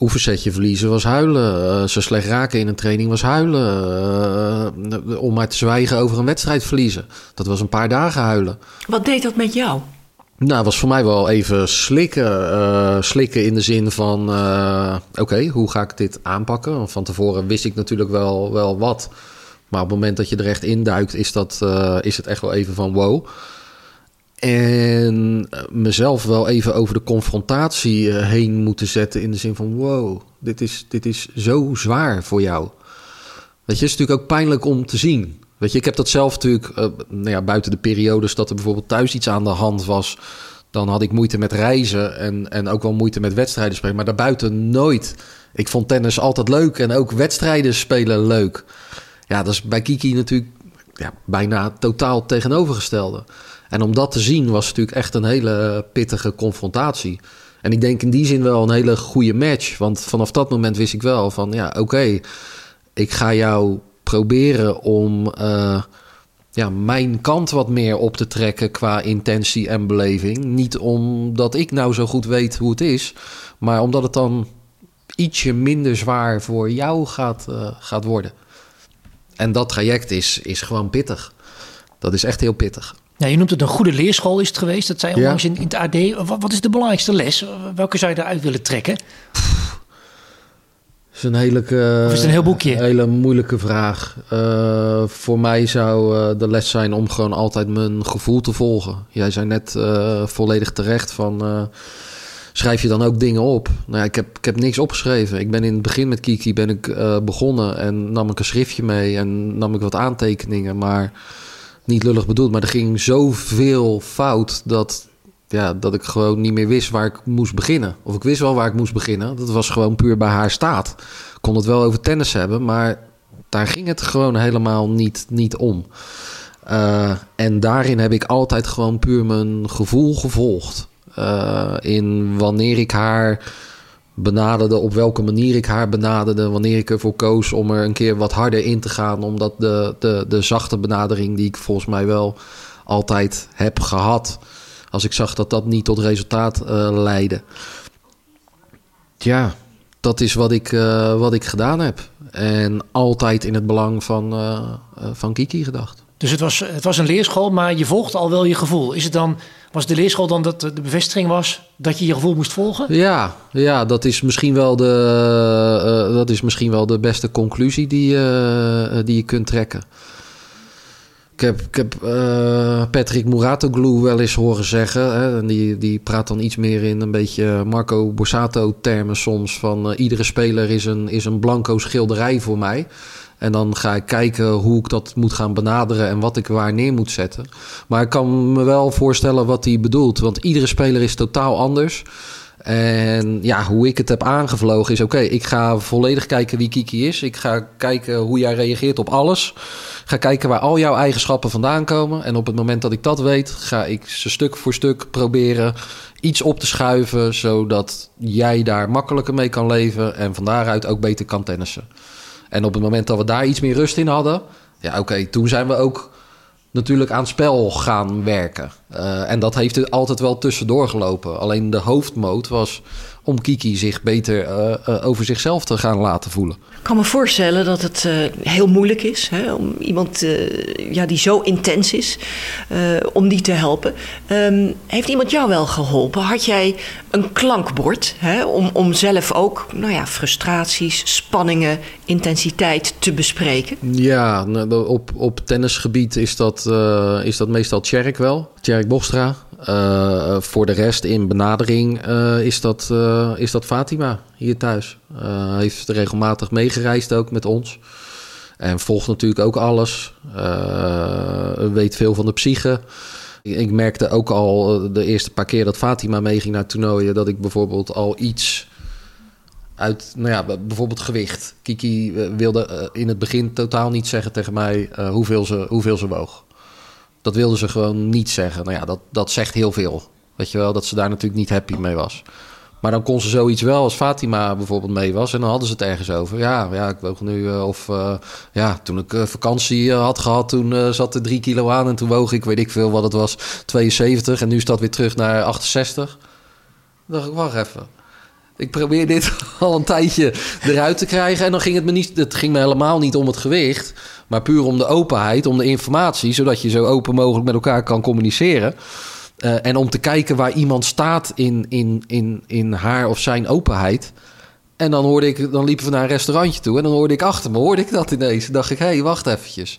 Oefensetje verliezen was huilen. Uh, ze slecht raken in een training was huilen. Uh, om maar te zwijgen over een wedstrijd verliezen. Dat was een paar dagen huilen. Wat deed dat met jou? Nou, was voor mij wel even slikken. Uh, slikken in de zin van: oké, okay, hoe ga ik dit aanpakken? Van tevoren wist ik natuurlijk wel, wel wat. Maar op het moment dat je er echt induikt, is, dat, is het echt wel even van wow. En mezelf wel even over de confrontatie heen moeten zetten. In de zin van: wow, dit is, dit is zo zwaar voor jou. Weet je, het is natuurlijk ook pijnlijk om te zien. Weet je, ik heb dat zelf natuurlijk, uh, nou ja, buiten de periodes dat er bijvoorbeeld thuis iets aan de hand was, dan had ik moeite met reizen en, en ook wel moeite met wedstrijden spelen. Maar daarbuiten nooit. Ik vond tennis altijd leuk en ook wedstrijden spelen leuk. Ja, dat is bij Kiki natuurlijk ja, bijna totaal tegenovergestelde. En om dat te zien was natuurlijk echt een hele pittige confrontatie. En ik denk in die zin wel een hele goede match. Want vanaf dat moment wist ik wel van ja, oké, ik ga jou proberen om, uh, ja, mijn kant wat meer op te trekken qua intentie en beleving. Niet omdat ik nou zo goed weet hoe het is, maar omdat het dan ietsje minder zwaar voor jou gaat, uh, gaat worden. En dat traject is, is gewoon pittig. Dat is echt heel pittig. Ja, je noemt het een goede leerschool is het geweest. Dat zei onlangs in, in het AD. Wat, wat, is de belangrijkste les? Welke zou je eruit willen trekken? is een hele, uh, of is het een heel boekje? hele moeilijke vraag. Uh, voor mij zou uh, de les zijn om gewoon altijd mijn gevoel te volgen. Jij zei net volledig terecht van... schrijf je dan ook dingen op? Nou ja, ik heb, ik heb niks opgeschreven. Ik ben in het begin met Kiki ben ik, begonnen en nam ik een schriftje mee... en nam ik wat aantekeningen, maar niet lullig bedoeld... maar er ging zoveel fout dat ja, dat ik gewoon niet meer wist waar ik moest beginnen. Of ik wist wel waar ik moest beginnen. Dat was gewoon puur bij haar staat. Ik kon het wel over tennis hebben, maar daar ging het gewoon helemaal niet, niet om. Uh, en daarin heb ik altijd gewoon puur mijn gevoel gevolgd. Uh, in wanneer ik haar benaderde, op welke manier ik haar benaderde, wanneer ik ervoor koos om er een keer wat harder in te gaan, omdat de, de, de zachte benadering die ik volgens mij wel altijd heb gehad, als ik zag dat dat niet tot resultaat uh, leidde. Ja, dat is wat ik, uh, wat ik gedaan heb. En altijd in het belang van, uh, van Kiki gedacht. Dus het was, het was een leerschool, maar je volgt al wel je gevoel. Is het dan, was de leerschool dan dat de bevestiging was dat je je gevoel moest volgen? Ja, ja dat, is misschien wel de, uh, dat is misschien wel de beste conclusie die, uh, die je kunt trekken. Ik heb, ik heb uh, Patrick Muratoglu wel eens horen zeggen. Hè, en die, die praat dan iets meer in een beetje Marco Borsato-termen soms. Van iedere speler is een, is een blanco schilderij voor mij. En dan ga ik kijken hoe ik dat moet gaan benaderen en wat ik waar neer moet zetten. Maar ik kan me wel voorstellen wat hij bedoelt. Want iedere speler is totaal anders. En ja, hoe ik het heb aangevlogen is: oké, ik ga volledig kijken wie Kiki is. Ik ga kijken hoe jij reageert op alles. Ga kijken waar al jouw eigenschappen vandaan komen. En op het moment dat ik dat weet, ga ik ze stuk voor stuk proberen iets op te schuiven. Zodat jij daar makkelijker mee kan leven. En van daaruit ook beter kan tennissen. En op het moment dat we daar iets meer rust in hadden. Ja, oké, toen zijn we ook natuurlijk aan spel gaan werken. Uh, en dat heeft altijd wel tussendoor gelopen. Alleen de hoofdmoot was om Kiki zich beter uh, uh, over zichzelf te gaan laten voelen. Ik kan me voorstellen dat het uh, heel moeilijk is hè, om iemand ja, die zo intens is, om die te helpen. Um, heeft iemand jou wel geholpen? Had jij een klankbord hè, om, om zelf ook nou ja, frustraties, spanningen, intensiteit te bespreken? Ja, op, op tennisgebied is dat, is dat meestal Tjerk wel. Tjerk Bostra. Uh, voor de rest in benadering uh, is, dat, is dat Fatima hier thuis. heeft regelmatig meegereisd ook met ons. En volgt natuurlijk ook alles. weet veel van de psyche. Ik merkte ook al de eerste paar keer dat Fatima meeging naar toernooien... dat ik bijvoorbeeld al iets uit, nou ja, bijvoorbeeld gewicht. Kiki wilde in het begin totaal niet zeggen tegen mij hoeveel, ze, hoeveel ze woog. Dat wilden ze gewoon niet zeggen. Nou ja, dat, dat zegt heel veel. Weet je wel, dat ze daar natuurlijk niet happy mee was. Maar dan kon ze zoiets wel als Fatima bijvoorbeeld mee was. En dan hadden ze het ergens over. Ja, ja ik woog nu. Uh, of uh, ja, toen ik uh, vakantie had gehad, toen zat er drie kilo aan. En toen woog ik, weet ik veel wat het was, 72. En nu staat weer terug naar 68. Dan dacht ik, wacht even. Ik probeer dit al een tijdje eruit te krijgen. En dan ging het me niet. Het ging me helemaal niet om het gewicht. Maar puur om de openheid, om de informatie. Zodat je zo open mogelijk met elkaar kan communiceren. Uh, en om te kijken waar iemand staat in, in, in, in haar of zijn openheid. En dan hoorde ik, dan liepen we naar een restaurantje toe. En dan hoorde ik achter me, hoorde ik dat ineens. En dacht ik, hé, hey, wacht eventjes.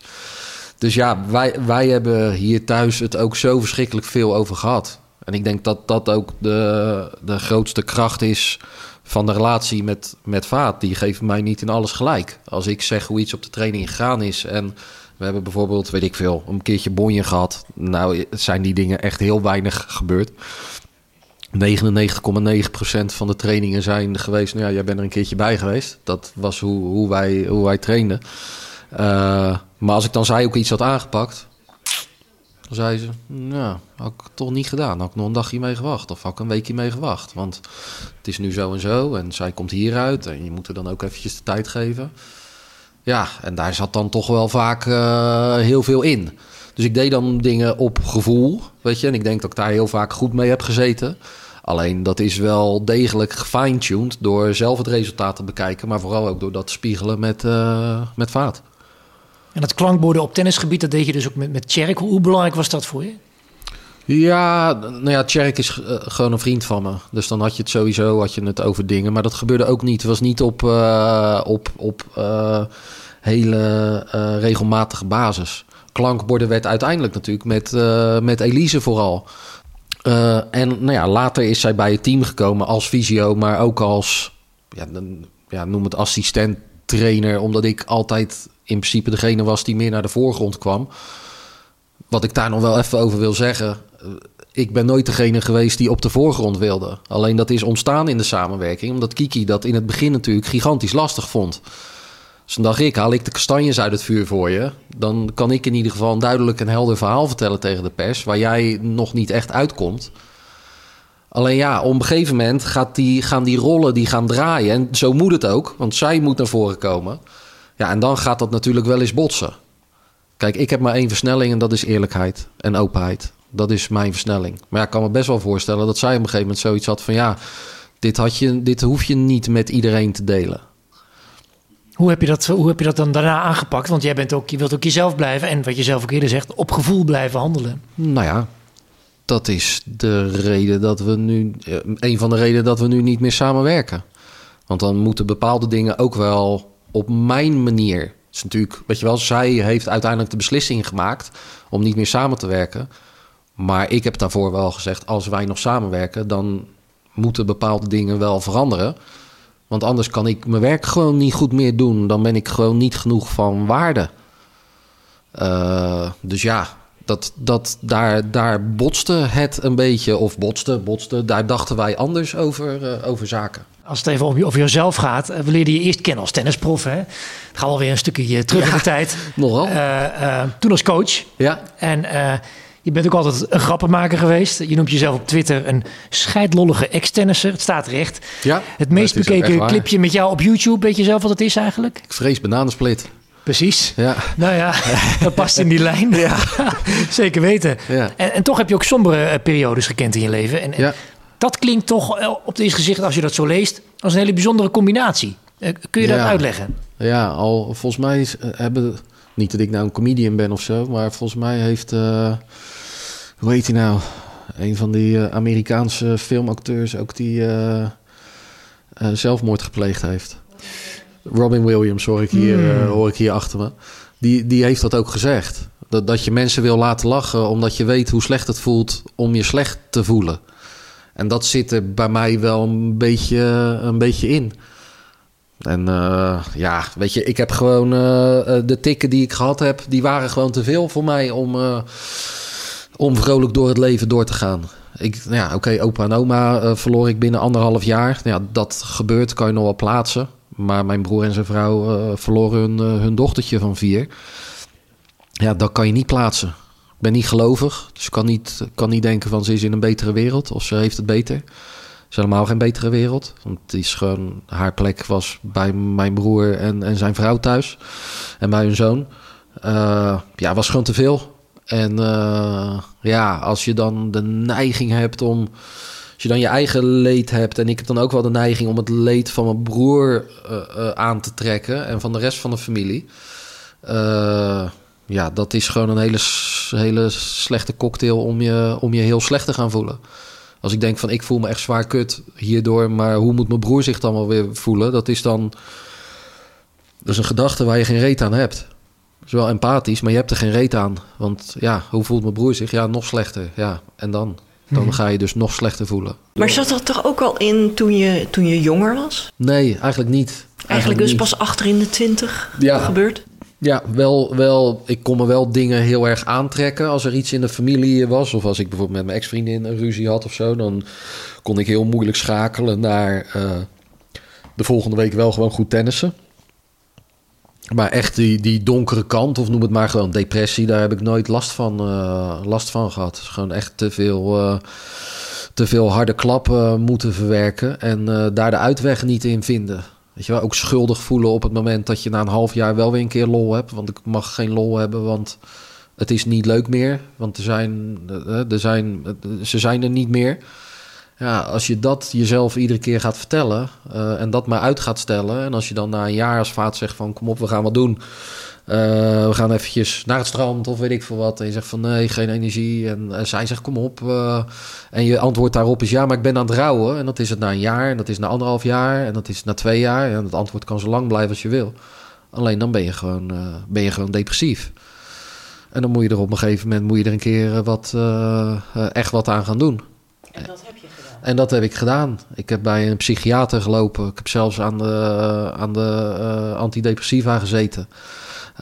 Dus ja, wij, wij hebben hier thuis het ook zo verschrikkelijk veel over gehad. En ik denk dat dat ook de, de grootste kracht is van de relatie met, met Vaat. Die geeft mij niet in alles gelijk. Als ik zeg hoe iets op de training gegaan is en we hebben bijvoorbeeld, weet ik veel, een keertje bonje gehad. Nou, zijn die dingen echt heel weinig gebeurd. 99,9% van de trainingen zijn geweest. Nou ja, jij bent er een keertje bij geweest. Dat was hoe, hoe, wij, hoe wij trainden. Uh, maar als ik dan zij ook iets had aangepakt, dan zei ze, nou, had ik toch niet gedaan. Had ik nog een dagje mee gewacht of had ik een weekje mee gewacht. Want het is nu zo en zo en zij komt hieruit en je moet er dan ook eventjes de tijd geven. Ja, en daar zat dan toch wel vaak uh, heel veel in. Dus ik deed dan dingen op gevoel, weet je. En ik denk dat ik daar heel vaak goed mee heb gezeten. Alleen dat is wel degelijk gefine-tuned door zelf het resultaat te bekijken. Maar vooral ook door dat spiegelen met, uh, met vaat. En dat klankborden op tennisgebied, dat deed je dus ook met, met Tjerk. Hoe belangrijk was dat voor je? Ja, nou ja, Tjerk is uh, gewoon een vriend van me. Dus dan had je het sowieso had je het over dingen. Maar dat gebeurde ook niet. Het was niet op, uh, op, op hele regelmatige basis. Klankborden werd uiteindelijk natuurlijk met, met Elise vooral. en nou ja, later is zij bij het team gekomen als visio, maar ook als, ja, ja, noem het assistent trainer. Omdat ik altijd in principe degene was die meer naar de voorgrond kwam. Wat ik daar nog wel even over wil zeggen. Eh, ik ben nooit degene geweest die op de voorgrond wilde. Alleen dat is ontstaan in de samenwerking. Omdat Kiki dat in het begin natuurlijk gigantisch lastig vond. Dus dan dacht ik, haal ik de kastanjes uit het vuur voor je. Dan kan ik in ieder geval een duidelijk en helder verhaal vertellen tegen de pers. Waar jij nog niet echt uitkomt. Alleen ja, op een gegeven moment gaat die, gaan die rollen die gaan draaien. En zo moet het ook, want zij moet naar voren komen. Ja, en dan gaat dat natuurlijk wel eens botsen. Kijk, ik heb maar één versnelling en dat is eerlijkheid en openheid. Dat is mijn versnelling. Maar ja, ik kan me best wel voorstellen dat zij op een gegeven moment zoiets had van... ja, dit, had je, dit hoef je niet met iedereen te delen. Hoe heb, je dat, hoe heb je dat dan daarna aangepakt? Want jij bent ook, je wilt ook jezelf blijven en wat je zelf ook eerder zegt, op gevoel blijven handelen. Nou ja, dat is de reden dat we nu, eh, een van de redenen dat we nu niet meer samenwerken. Want dan moeten bepaalde dingen ook wel op mijn manier. Is natuurlijk, weet je wel, zij heeft uiteindelijk de beslissing gemaakt om niet meer samen te werken. Maar ik heb daarvoor wel gezegd, als wij nog samenwerken, dan moeten bepaalde dingen wel veranderen. Want anders kan ik mijn werk gewoon niet goed meer doen. Dan ben ik gewoon niet genoeg van waarde. Uh, dus ja, dat, dat, daar, daar botste het een beetje. Of botste, botste. Daar dachten wij anders over, uh, over zaken. Als het even over, over jezelf gaat. We leerden je eerst kennen als tennisprof. Hè? gaan we alweer een stukje terug ja, in de tijd. Nogal. Uh, toen als coach. Ja. En je bent ook altijd een grappenmaker geweest. Je noemt jezelf op Twitter een scheidlollige ex-tennisser. Het staat recht. Ja, het meest bekeken clipje met jou op YouTube. Weet je zelf wat het is eigenlijk? Ik vrees bananensplit. Precies. Ja. Nou ja, dat past in die lijn. Ja. Zeker weten. Ja. En, en, toch heb je ook sombere periodes gekend in je leven. En, ja. Dat klinkt toch op het eerste gezicht, als je dat zo leest, als een hele bijzondere combinatie. Kun je dat uitleggen? Ja, al volgens mij hebben. Niet dat ik nou een comedian ben of zo, maar volgens mij heeft. Uh, hoe heet hij nou? Een van die uh, Amerikaanse filmacteurs ook die uh, zelfmoord gepleegd heeft. Robin Williams hoor ik hier, mm. hoor ik hier achter me. Die, die heeft dat ook gezegd. Dat, dat je mensen wil laten lachen omdat je weet hoe slecht het voelt om je slecht te voelen. En dat zit er bij mij wel een beetje, een beetje in. En uh, ja, weet je, ik heb gewoon uh, de tikken die ik gehad heb, die waren gewoon te veel voor mij om, uh, om vrolijk door het leven door te gaan. Ik, nou ja, oké, opa en oma verloor ik binnen anderhalf jaar. Ja, dat gebeurt, kan je nog wel plaatsen. Maar mijn broer en zijn vrouw verloren hun, hun dochtertje van vier. Ja, dat kan je niet plaatsen. Ben niet gelovig, dus kan niet, kan niet denken van ze is in een betere wereld of ze heeft het beter. Het is helemaal geen betere wereld. Want het is gewoon, haar plek was bij mijn broer en, en zijn vrouw thuis. En bij hun zoon. Uh, ja, was gewoon te veel. En ja, als je dan de neiging hebt om als je dan je eigen leed hebt, en ik heb dan ook wel de neiging om het leed van mijn broer uh, aan te trekken en van de rest van de familie. Ja, dat is gewoon een hele, hele slechte cocktail om je, om je heel slecht te gaan voelen. Als ik denk van ik voel me echt zwaar kut hierdoor, maar hoe moet mijn broer zich dan wel weer voelen? Dat is dan. Dat is een gedachte waar je geen reet aan hebt. Dat is wel empathisch, maar je hebt er geen reet aan. Want ja, hoe voelt mijn broer zich? Ja, nog slechter. Ja, en dan? dan mhm. ga je dus nog slechter voelen. Maar zat dat toch ook al in toen je, toen je jonger was? Nee, eigenlijk niet. Eigenlijk, eigenlijk dus pas achter in de twintig ja. gebeurd? Ja, wel, wel, ik kon me wel dingen heel erg aantrekken als er iets in de familie was. Of als ik bijvoorbeeld met mijn ex-vriendin een ruzie had of zo. Dan kon ik heel moeilijk schakelen naar uh, de volgende week wel gewoon goed tennissen. Maar echt die, die donkere kant, of noem het maar gewoon depressie, daar heb ik nooit last van, uh, last van gehad. Is gewoon echt te veel, uh, te veel harde klappen moeten verwerken en daar de uitweg niet in vinden. Weet je wel, ook schuldig voelen op het moment dat je na een half jaar wel weer een keer lol hebt. Want ik mag geen lol hebben, want Het is niet leuk meer, want er zijn, er zijn, ze zijn er niet meer. Ja, als je dat jezelf iedere keer gaat vertellen en dat maar uit gaat stellen... en als je dan na een jaar als vaat zegt van kom op, we gaan wat doen... Uh, we gaan eventjes naar het strand of weet ik veel wat. En je zegt van nee, geen energie. En, en zij zegt kom op. Uh, en je antwoord daarop is ja, maar ik ben aan het rouwen. En dat is het na een jaar. En dat is na anderhalf jaar. En dat is na twee jaar. En het antwoord kan zo lang blijven als je wil. Alleen dan ben je gewoon, uh, ben je gewoon depressief. En dan moet je er op een gegeven moment moet je er een keer wat, echt wat aan gaan doen. En dat heb je gedaan? En dat heb ik gedaan. Ik heb bij een psychiater gelopen. Ik heb zelfs aan de, aan de antidepressiva gezeten.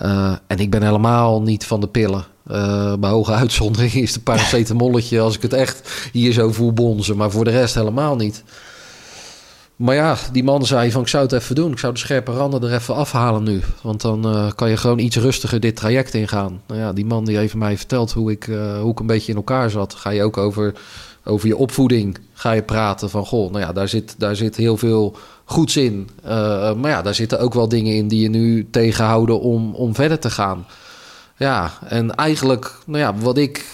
Uh, en ik ben helemaal niet van de pillen. Uh, bij hoge uitzondering is het paracetamolletje als ik het echt hier zo voel bonzen. Maar voor de rest helemaal niet. Maar ja, die man zei van ik zou het even doen. Ik zou de scherpe randen er even afhalen nu. Want dan uh, kan je gewoon iets rustiger dit traject ingaan. Nou ja, die man die heeft mij verteld hoe ik, uh, hoe ik een beetje in elkaar zat. Ga je ook over, over je opvoeding ga je praten van... goh, nou ja, daar zit, daar zit heel veel goeds in. Uh, maar ja, daar zitten ook wel dingen in die je nu tegenhouden om, om verder te gaan. Ja, en eigenlijk, nou ja, wat ik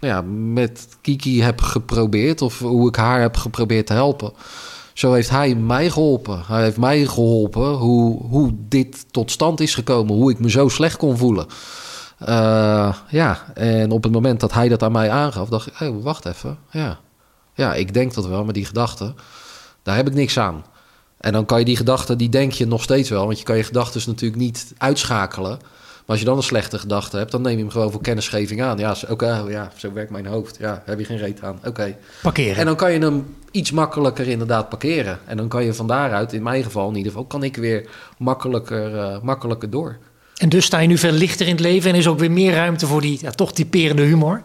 nou ja, met Kiki heb geprobeerd, of hoe ik haar heb geprobeerd te helpen. Zo heeft hij mij geholpen. Hij heeft mij geholpen hoe, hoe dit tot stand is gekomen, hoe ik me zo slecht kon voelen. Uh, ja, en op het moment dat hij dat aan mij aangaf, dacht ik: hey, wacht even. Ja. ja, ik denk dat wel, maar die gedachte, daar heb ik niks aan. En dan kan je die gedachten, die denk je nog steeds wel. Want je kan je gedachten natuurlijk niet uitschakelen. Maar als je dan een slechte gedachte hebt, dan neem je hem gewoon voor kennisgeving aan. Ja, oké, ja zo werkt mijn hoofd. Ja, heb je geen reet aan. Oké. Parkeren. En dan kan je hem iets makkelijker inderdaad parkeren. En dan kan je van daaruit, in mijn geval in ieder geval, kan ik weer makkelijker, uh, makkelijker door. En dus sta je nu veel lichter in het leven en is ook weer meer ruimte voor die ja, toch typerende humor?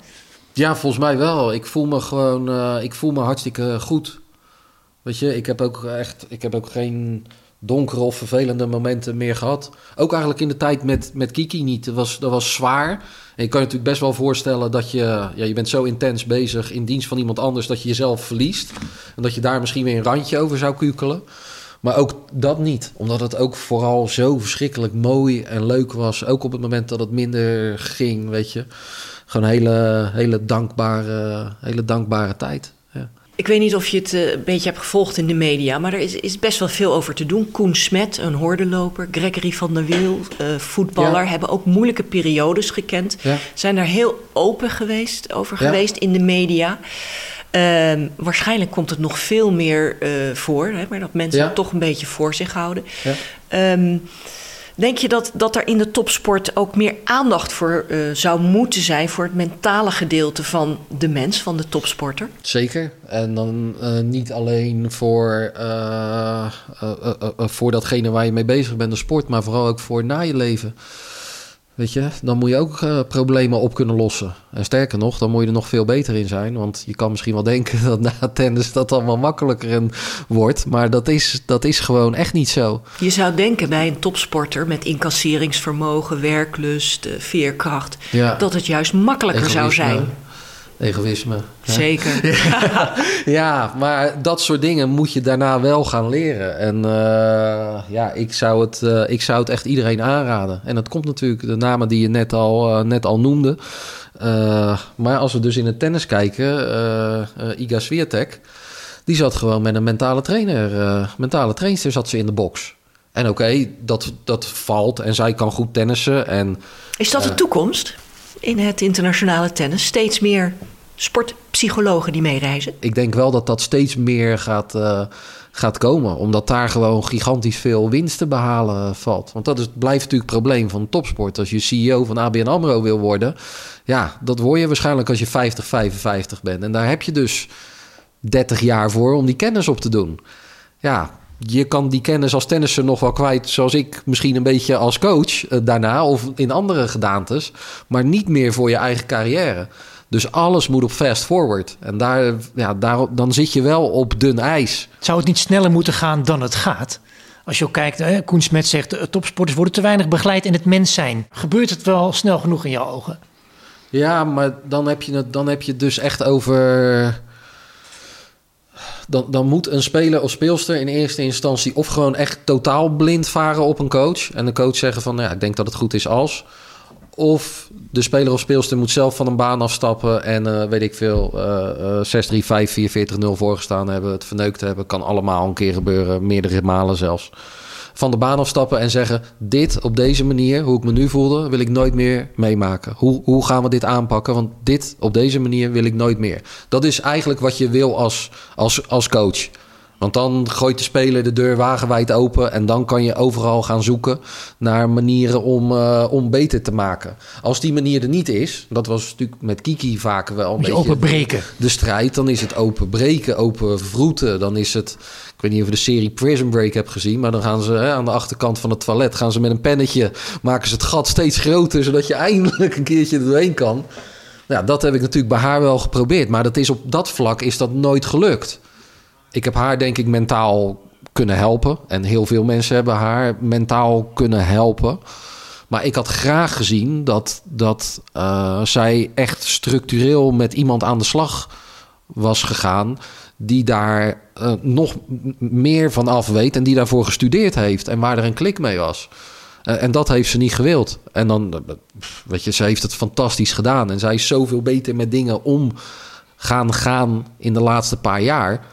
Ja, volgens mij wel. Ik voel me gewoon, uh, ik voel me hartstikke goed. Weet je, ik heb ook echt, ik heb ook geen donkere of vervelende momenten meer gehad. Ook eigenlijk in de tijd met, met Kiki niet. Dat was, dat was zwaar. En je kan je natuurlijk best wel voorstellen dat je, ja, je bent zo intens bezig in dienst van iemand anders dat je jezelf verliest. En dat je daar misschien weer een randje over zou kukelen. Maar ook dat niet, omdat het ook vooral zo verschrikkelijk mooi en leuk was. Ook op het moment dat het minder ging, weet je. Gewoon een hele, hele, dankbare, hele dankbare tijd. Ik weet niet of je het uh, een beetje hebt gevolgd in de media, maar er is, is best wel veel over te doen. Koen Smet, een hordenloper, Gregory van der Wiel, uh, voetballer, ja. hebben ook moeilijke periodes gekend. Ja. Zijn daar heel open geweest, over ja. geweest in de media. Uh, waarschijnlijk komt het nog veel meer uh, voor, hè, maar dat mensen het toch een beetje voor zich houden. Um, Denk je dat, dat er in de topsport ook meer aandacht voor uh, zou moeten zijn voor het mentale gedeelte van de mens, van de topsporter? Zeker. En dan uh, niet alleen voor, uh, voor datgene waar je mee bezig bent, de sport, maar vooral ook voor na je leven. Weet je, dan moet je ook uh, problemen op kunnen lossen. En sterker nog, dan moet je er nog veel beter in zijn. Want je kan misschien wel denken dat na tennis dat allemaal makkelijker wordt. Maar dat is, dat is gewoon echt niet zo. Je zou denken bij een topsporter met incasseringsvermogen, werklust, uh, veerkracht... Ja. dat het juist makkelijker Egoïsme. zou zijn. Egoïsme. Hè? Zeker. Ja, ja, maar dat soort dingen moet je daarna wel gaan leren. En uh, ja, ik zou, het, uh, ik zou het echt iedereen aanraden. En dat komt natuurlijk de namen die je net al, uh, net al noemde. maar als we dus in het tennis kijken, Iga Swiatek... die zat gewoon met een mentale trainer, mentale trainster zat ze in de box. En oké, okay, dat, dat valt en zij kan goed tennissen. En, Is dat de toekomst? In het internationale tennis. Steeds meer sportpsychologen die meereizen. Ik denk wel dat dat steeds meer gaat, uh, gaat komen. Omdat daar gewoon gigantisch veel winst te behalen valt. Want dat is, blijft natuurlijk het probleem van topsport. Als je CEO van ABN AMRO wil worden... ja, dat word je waarschijnlijk als je 50, 55 bent. En daar heb je dus 30 jaar voor om die kennis op te doen. Ja, je kan die kennis als tennisser nog wel kwijt, zoals ik misschien een beetje als coach uh, daarna of in andere gedaantes, maar niet meer voor je eigen carrière. Dus alles moet op fast forward. En daar, ja, daar, dan zit je wel op dun ijs. Zou het niet sneller moeten gaan dan het gaat? Als je ook kijkt, hè, Koen Smet zegt, topsporters worden te weinig begeleid in het mens zijn. Gebeurt het wel snel genoeg in jouw ogen? Ja, maar dan heb je het dan heb je het dus echt over dan, dan moet een speler of speelster in eerste instantie of gewoon echt totaal blind varen op een coach. En de coach zeggen van, ja, ik denk dat het goed is als. Of de speler of speelster moet zelf van een baan afstappen en uh, weet ik veel, uh, 6-3, 5, 4, 40, 0 voorgestaan hebben, het verneukt hebben. Kan allemaal een keer gebeuren, meerdere malen zelfs. Van de baan afstappen en zeggen: Dit op deze manier, hoe ik me nu voelde, wil ik nooit meer meemaken. Hoe, hoe gaan we dit aanpakken? Want dit op deze manier wil ik nooit meer. Dat is eigenlijk wat je wil als, als, als coach. Want dan gooit de speler de deur wagenwijd open en dan kan je overal gaan zoeken naar manieren om, uh, om beter te maken. Als die manier er niet is, dat was natuurlijk met Kiki vaak wel een beetje openbreken. de strijd. Dan is het openbreken, open vroeten. Dan is het, ik weet niet of je de serie Prison Break hebt gezien, maar dan gaan ze hè, aan de achterkant van het toilet gaan ze met een pennetje maken ze het gat steeds groter, zodat je eindelijk een keertje er doorheen kan. Ja, dat heb ik natuurlijk bij haar wel geprobeerd, maar dat is op dat vlak is dat nooit gelukt ik heb haar denk ik mentaal kunnen helpen. En heel veel mensen hebben haar mentaal kunnen helpen. Maar ik had graag gezien dat, dat uh, zij echt structureel met iemand aan de slag was gegaan. Die daar uh, nog meer van af weet en die daarvoor gestudeerd heeft. En waar er een klik mee was. Uh, en dat heeft ze niet gewild. En dan, weet je, ze heeft het fantastisch gedaan. En zij is zoveel beter met dingen om gaan gaan in de laatste paar jaar.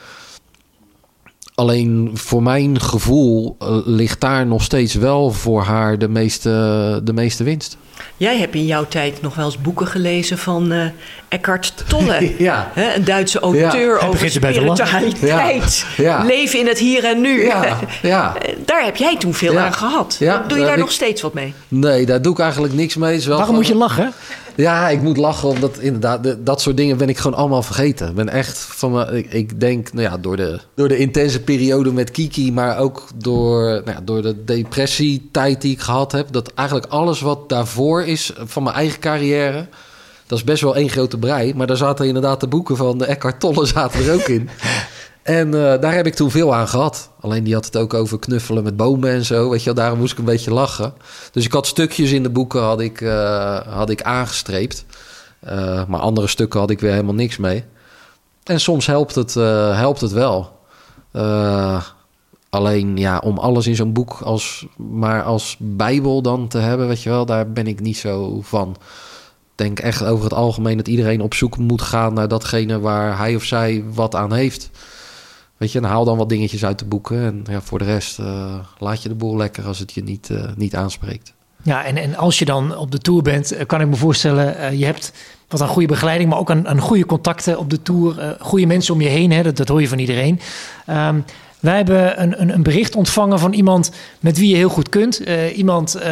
Alleen voor mijn gevoel uh, ligt daar nog steeds wel voor haar de meeste, de meeste winst. Jij hebt in jouw tijd nog wel eens boeken gelezen van uh, Eckhart Tolle. ja. Hè, een Duitse auteur ja. over spiritualiteit. Ja. Leven in het hier en nu. Ja. ja. daar heb jij toen veel aan gehad. doe je daar nog steeds wat mee? Nee, daar doe ik eigenlijk niks mee. Waarom van... moet je lachen? Ja, ik moet lachen omdat inderdaad dat soort dingen ben ik gewoon allemaal vergeten. Ik ben echt van ik, ik, denk, nou ja, door de, door de intense periode met Kiki, maar ook door, nou ja, door de depressietijd die ik gehad heb, dat eigenlijk alles wat daarvoor is van mijn eigen carrière, dat is best wel één grote brei. Maar daar zaten inderdaad de boeken van de Eckhart Tolle zaten er ook in. En uh, daar heb ik toen veel aan gehad. Alleen die had het ook over knuffelen met bomen en zo. Weet je wel, daarom moest ik een beetje lachen. Dus ik had stukjes in de boeken had ik, uh, had ik aangestreept. Uh, maar andere stukken had ik weer helemaal niks mee. En soms helpt het, helpt het wel. alleen ja, om alles in zo'n boek als, maar als bijbel dan te hebben, weet je wel, daar ben ik niet zo van. Denk echt over het algemeen dat iedereen op zoek moet gaan naar datgene waar hij of zij wat aan heeft. Weet je, en haal dan wat dingetjes uit de boeken. En ja, voor de rest uh, laat je de boel lekker als het je niet, uh, niet aanspreekt. Ja, en, en als je dan op de tour bent, eh, kan ik me voorstellen, je hebt wat aan goede begeleiding, maar ook aan, aan goede contacten op de tour. goede mensen om je heen, hè, dat, dat hoor je van iedereen. Um, wij hebben een, een, een, bericht ontvangen van iemand met wie je heel goed kunt. Uh, iemand, uh,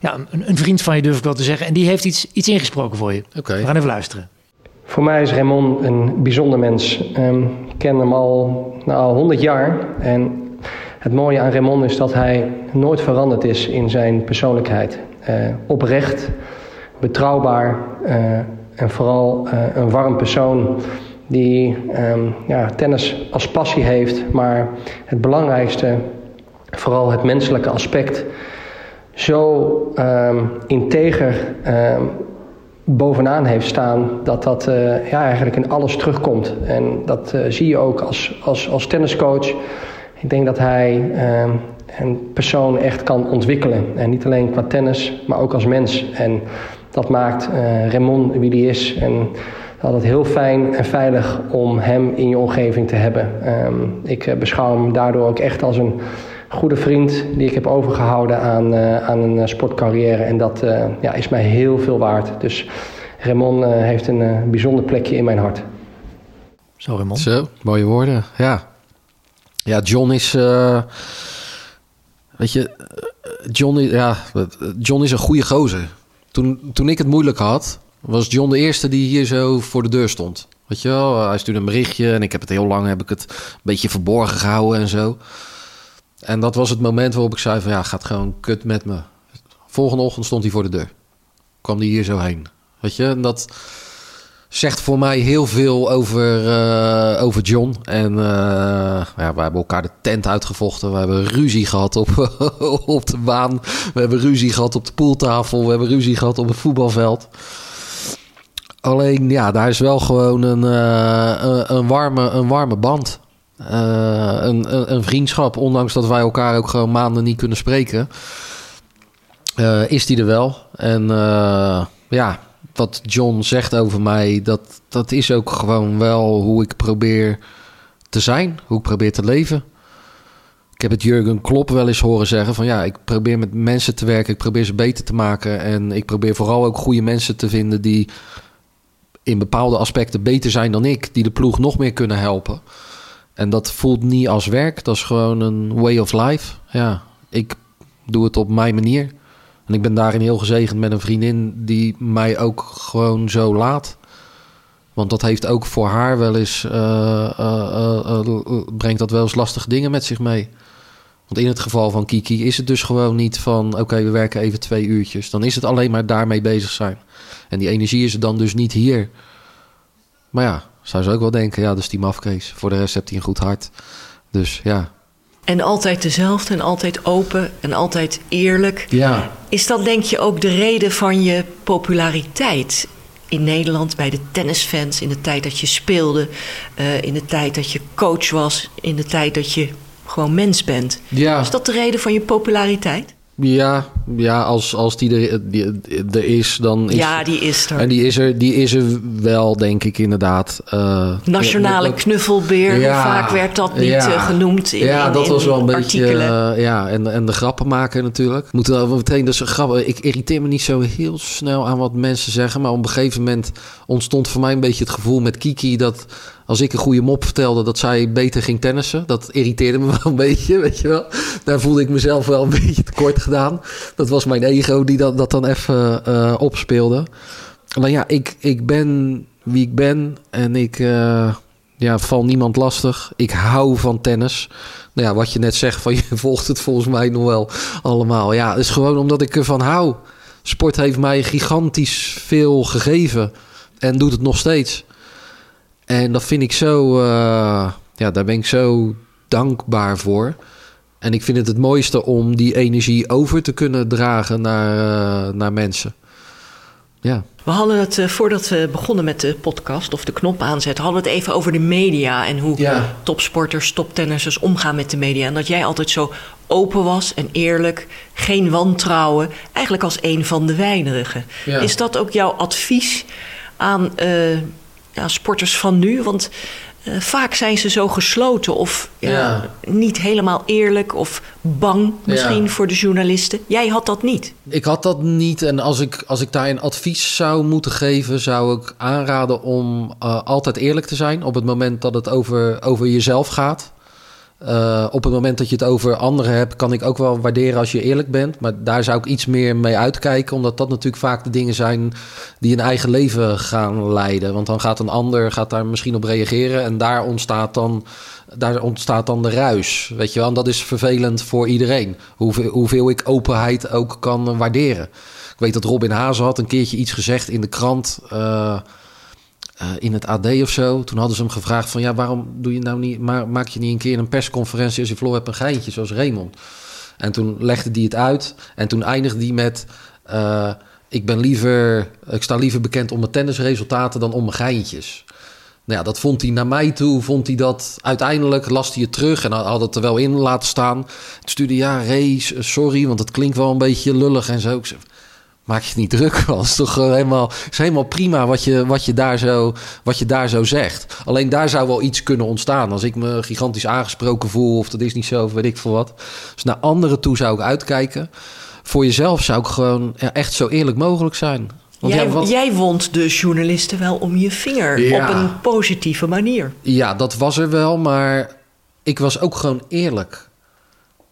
ja, een, een, vriend van je durf ik wel te zeggen. En die heeft iets, iets ingesproken voor je. Okay. We gaan even luisteren. Voor mij is Raymond een bijzonder mens. Um, ik ken hem al, nou, al 100 jaar. En het mooie aan Raymond is dat hij nooit veranderd is in zijn persoonlijkheid. Uh, oprecht, betrouwbaar uh, en vooral uh, een warm persoon die um, ja, tennis als passie heeft, maar het belangrijkste, vooral het menselijke aspect, zo um, integer bovenaan heeft staan, dat dat uh, ja, eigenlijk in alles terugkomt. En dat uh, zie je ook als, als, als tenniscoach. Ik denk dat hij uh, een persoon echt kan ontwikkelen. En niet alleen qua tennis, maar ook als mens. En dat maakt Raymond wie die is. En dat het heel fijn en veilig om hem in je omgeving te hebben. Um, ik beschouw hem daardoor ook echt als een goede vriend die ik heb overgehouden aan, uh, aan een sportcarrière. En dat uh, ja, is mij heel veel waard. Dus Raymond uh, heeft een bijzonder plekje in mijn hart. Zo, Raymond. Zo, mooie woorden. Ja, ja John is. weet je, John, ja, John is een goede gozer. Toen, toen ik het moeilijk had, was John de eerste die hier zo voor de deur stond. Weet je wel, hij stuurde een berichtje en ik heb het heel lang heb ik het een beetje verborgen gehouden en zo. En dat was het moment waarop ik zei van ja, gaat gewoon kut met me. Volgende ochtend stond hij voor de deur. Kwam hij hier zo heen. Weet je, en dat zegt voor mij heel veel over, uh, over John. En uh, ja, we hebben elkaar de tent uitgevochten. We hebben ruzie gehad op, op de baan. We hebben ruzie gehad op de poeltafel. We hebben ruzie gehad op het voetbalveld. Alleen ja, daar is wel gewoon een, uh, een, warme, een warme band. Uh, een, een, een, vriendschap, ondanks dat wij elkaar ook gewoon maanden niet kunnen spreken. eh, is die er wel. En uh, ja, wat John zegt over mij, dat, dat is ook gewoon wel hoe ik probeer te zijn, hoe ik probeer te leven. Ik heb het Jurgen Klopp wel eens horen zeggen van ja, ik probeer met mensen te werken, ik probeer ze beter te maken en ik probeer vooral ook goede mensen te vinden die in bepaalde aspecten beter zijn dan ik, die de ploeg nog meer kunnen helpen. En dat voelt niet als werk, dat is gewoon een way of life. Ja, ik doe het op mijn manier. En ik ben daarin heel gezegend met een vriendin die mij ook gewoon zo laat. Want dat heeft ook voor haar wel eens. Uh, uh, uh, brengt dat wel eens lastige dingen met zich mee. Want in het geval van Kiki is het dus gewoon niet van. Oké, we werken even twee uurtjes. Dan is het alleen maar daarmee bezig zijn. En die energie is er dan dus niet hier. Maar ja, zou ze ook wel denken: ja, dat is die mafkees. Voor de rest hebt hij een goed hart. Dus ja, en altijd dezelfde en altijd open en altijd eerlijk. Ja. Is dat denk je ook de reden van je populariteit in Nederland bij de tennisfans in de tijd dat je speelde, uh, in de tijd dat je coach was, in de tijd dat je gewoon mens bent? Ja. Is dat de reden van je populariteit? Ja, ja als, als die er, die, er is, dan is... Ja, die is er. En die is er, die is er wel, denk ik, inderdaad. Uh, Nationale ja, knuffelbeer, ja, hoe vaak werd dat niet ja, uh, genoemd in Ja, dat in was wel een artikelen. beetje... Uh, ja, en, en de grappen maken natuurlijk. Moeten we meteen dus grappen... Ik irriteer me niet zo heel snel aan wat mensen zeggen... maar op een gegeven moment ontstond voor mij een beetje het gevoel met Kiki... dat als ik een goede mop vertelde dat zij beter ging tennissen. Dat irriteerde me wel een beetje, weet je wel. Daar voelde ik mezelf wel een beetje tekort gedaan. Dat was mijn ego die dat, dat dan even uh, opspeelde. Maar ja, ik, ik ben wie ik ben en ik uh, ja, val niemand lastig. Ik hou van tennis. Nou ja, wat je net zegt, van je volgt het volgens mij nog wel allemaal. Ja, het is gewoon omdat ik ervan hou. Sport heeft mij gigantisch veel gegeven en doet het nog steeds. En dat vind ik zo, uh, ja, daar ben ik zo dankbaar voor. En ik vind het het mooiste om die energie over te kunnen dragen naar, uh, naar mensen. Ja. We hadden het uh, voordat we begonnen met de podcast of de knop aanzetten, hadden we het even over de media en hoe ja. topsporters, toptennissers omgaan met de media. En dat jij altijd zo open was en eerlijk, geen wantrouwen, eigenlijk als een van de weinigen. Ja. Is dat ook jouw advies aan uh, ja, sporters van nu? Want uh, vaak zijn ze zo gesloten of ja, niet helemaal eerlijk of bang misschien Ja. voor de journalisten. Jij had dat niet. Ik had dat niet. En als ik, als ik daar een advies zou moeten geven, zou ik aanraden om uh, altijd eerlijk te zijn op het moment dat het over, over jezelf gaat. Uh, op het moment dat je het over anderen hebt, kan ik ook wel waarderen als je eerlijk bent. Maar daar zou ik iets meer mee uitkijken, omdat dat natuurlijk vaak de dingen zijn die een eigen leven gaan leiden. Want dan gaat een ander gaat daar misschien op reageren en daar ontstaat dan, daar ontstaat dan de ruis. Weet je wel, en dat is vervelend voor iedereen. Hoeveel, hoeveel ik openheid ook kan waarderen. Ik weet dat Robin Hazen had een keertje iets gezegd in de krant. Uh, uh, in het AD of zo. Toen hadden ze hem gevraagd van... ja, waarom doe je nou niet... Maar, maak je niet een keer een persconferentie... als je verloren hebt een geintje, zoals Raymond. En toen legde hij het uit. En toen eindigde hij met... Uh, ik ben liever... Ik sta liever bekend om mijn tennisresultaten... dan om mijn geintjes. Nou ja, dat vond hij naar mij toe. Vond hij dat uiteindelijk... las hij het terug en had het er wel in laten staan. Toen stuurde ja, Race, sorry... want het klinkt wel een beetje lullig en zo. Ik zei, maak je het niet druk. Het is toch helemaal, is helemaal prima wat je, wat, je daar zo, wat je daar zo zegt. Alleen daar zou wel iets kunnen ontstaan. Als ik me gigantisch aangesproken voel, of dat is niet zo, of weet ik veel wat. Dus naar anderen toe zou ik uitkijken. Voor jezelf zou ik gewoon ja, echt zo eerlijk mogelijk zijn. Want jij, ja, wat... jij wond de journalisten wel om je vinger Ja. op een positieve manier. Ja, dat was er wel, maar ik was ook gewoon eerlijk.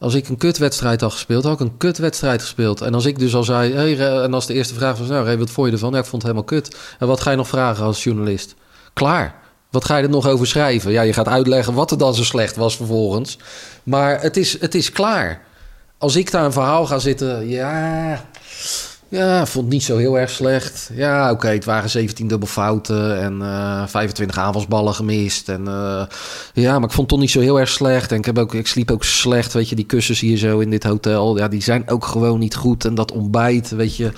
Als ik een kutwedstrijd had gespeeld, had ik een kutwedstrijd gespeeld. En als ik dus al zei, hey, en als de eerste vraag was, nou, Ray, wat vond je ervan? Ik vond het helemaal kut. En wat ga je nog vragen als journalist? Klaar. Wat ga je er nog over schrijven? Ja, je gaat uitleggen wat er dan zo slecht was vervolgens. Maar het is, het is klaar. Als ik daar een verhaal ga zitten, ja, ja, vond niet zo heel erg slecht. Ja, oké, het waren 17 dubbelfouten en uh, 25 aanvalsballen gemist. En uh, ja, maar ik vond het toch niet zo heel erg slecht. En ik, heb ook, ik sliep ook slecht, weet je, die kussens hier zo in dit hotel. Ja, die zijn ook gewoon niet goed. En dat ontbijt, weet je,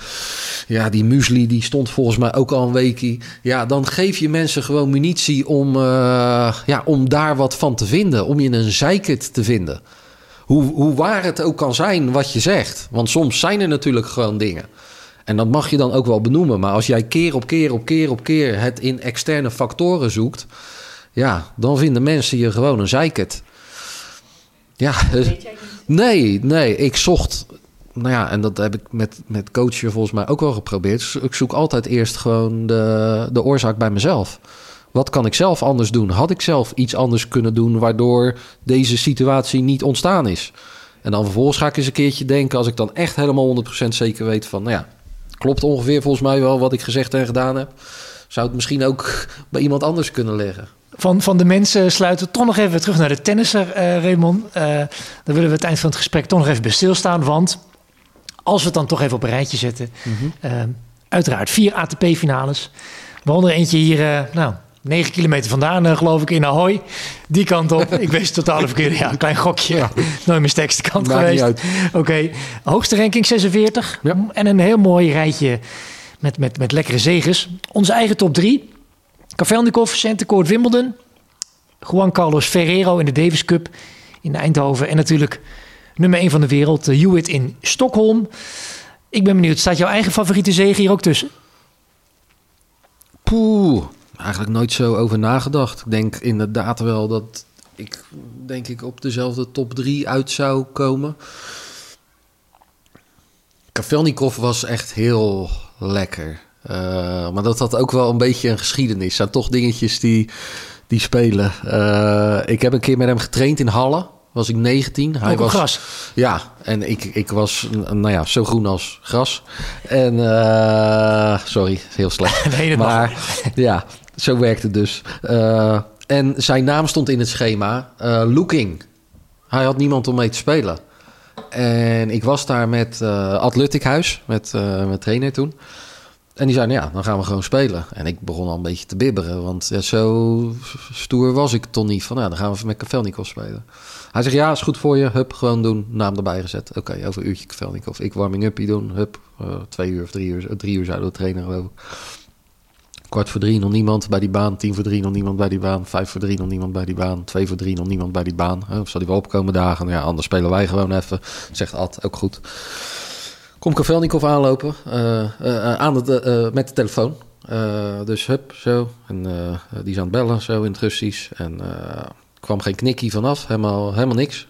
ja, die muesli, die stond volgens mij ook al een weekie. Ja, dan geef je mensen gewoon munitie om, uh, ja, om daar wat van te vinden. Om je een zeikert te vinden. Hoe, hoe waar het ook kan zijn wat je zegt. Want soms zijn er natuurlijk gewoon dingen. En dat mag je dan ook wel benoemen. Maar als jij keer op keer op keer op keer het in externe factoren zoekt... ja, dan vinden mensen je gewoon een zeikert. Ja, dus- nee, nee. Ik zocht nou ja, en dat heb ik met, met coachen volgens mij ook wel geprobeerd. Dus ik zoek altijd eerst gewoon de, de oorzaak bij mezelf. Wat kan ik zelf anders doen? Had ik zelf iets anders kunnen doen waardoor deze situatie niet ontstaan is? En dan vervolgens ga ik eens een keertje denken, als ik dan echt helemaal 100% zeker weet van, nou ja, klopt ongeveer volgens mij wel wat ik gezegd en gedaan heb. Zou het misschien ook bij iemand anders kunnen leggen? Van, van de mensen sluiten we toch nog even terug naar de tennisser, uh, Raymond. Uh, daar willen we het eind van het gesprek toch nog even bij stilstaan. Want als we het dan toch even op een rijtje zetten. uh, uiteraard vier ATP-finales. Waaronder eentje hier, nou, negen kilometer vandaan, uh, geloof ik, in Ahoy. Die kant op. ik wees totaal verkeerd. Ja, een klein gokje. Ja. Nooit meer sterkste kant Maakt geweest. Oké. Okay. Hoogste ranking 46. Ja. En een heel mooi rijtje met, met, met lekkere zegens. Onze eigen top drie. Kavelnikov, Centercourt, Wimbledon. Juan Carlos Ferrero in de Davis Cup in Eindhoven. En natuurlijk nummer 1 van de wereld, uh, Hewitt in Stockholm. Ik ben benieuwd, staat jouw eigen favoriete zege hier ook tussen? Poeh, eigenlijk nooit zo over nagedacht. Ik denk inderdaad wel dat ik denk ik op dezelfde top 3 uit zou komen. Kavelnikov was echt heel lekker. Uh, maar dat had ook wel een beetje een geschiedenis. zijn toch dingetjes die, die spelen. Uh, ik heb een keer met hem getraind in Halle was ik 19. Hij was gras. Ja, en ik, ik was nou ja, zo groen als gras. En uh, sorry, heel slecht. nee, maar ja, zo werkte het dus. Uh, en zijn naam stond in het schema uh, Looking. Hij had niemand om mee te spelen. En ik was daar met uh, Atletic Huis, met mijn trainer toen. En die zei, nou ja, dan gaan we gewoon spelen. En ik begon al een beetje te bibberen, want ja, zo stoer was ik toch niet. Van, ja, dan gaan we met Kavelnikov spelen. Hij zegt, ja, is goed voor je. Hup, gewoon doen. Naam erbij gezet. Oké, over een uurtje Kavelnikov. Ik warming-upie doen. Hup, twee uur of drie uur. Drie uur zouden we trainen, geloof. Kwart voor drie nog niemand bij die baan. Tien voor drie nog niemand bij die baan. Vijf voor drie nog niemand bij die baan. Twee voor drie nog niemand bij die baan. Of zal die wel opkomen dagen? Ja, anders spelen wij gewoon even. Zegt Ad, ook goed. Kom Kavelnikov aanlopen. Uh, uh, aan de, met de telefoon. dus hup, zo. En die is aan het bellen, zo in het Russisch. En kwam geen knikkie vanaf, helemaal, helemaal niks.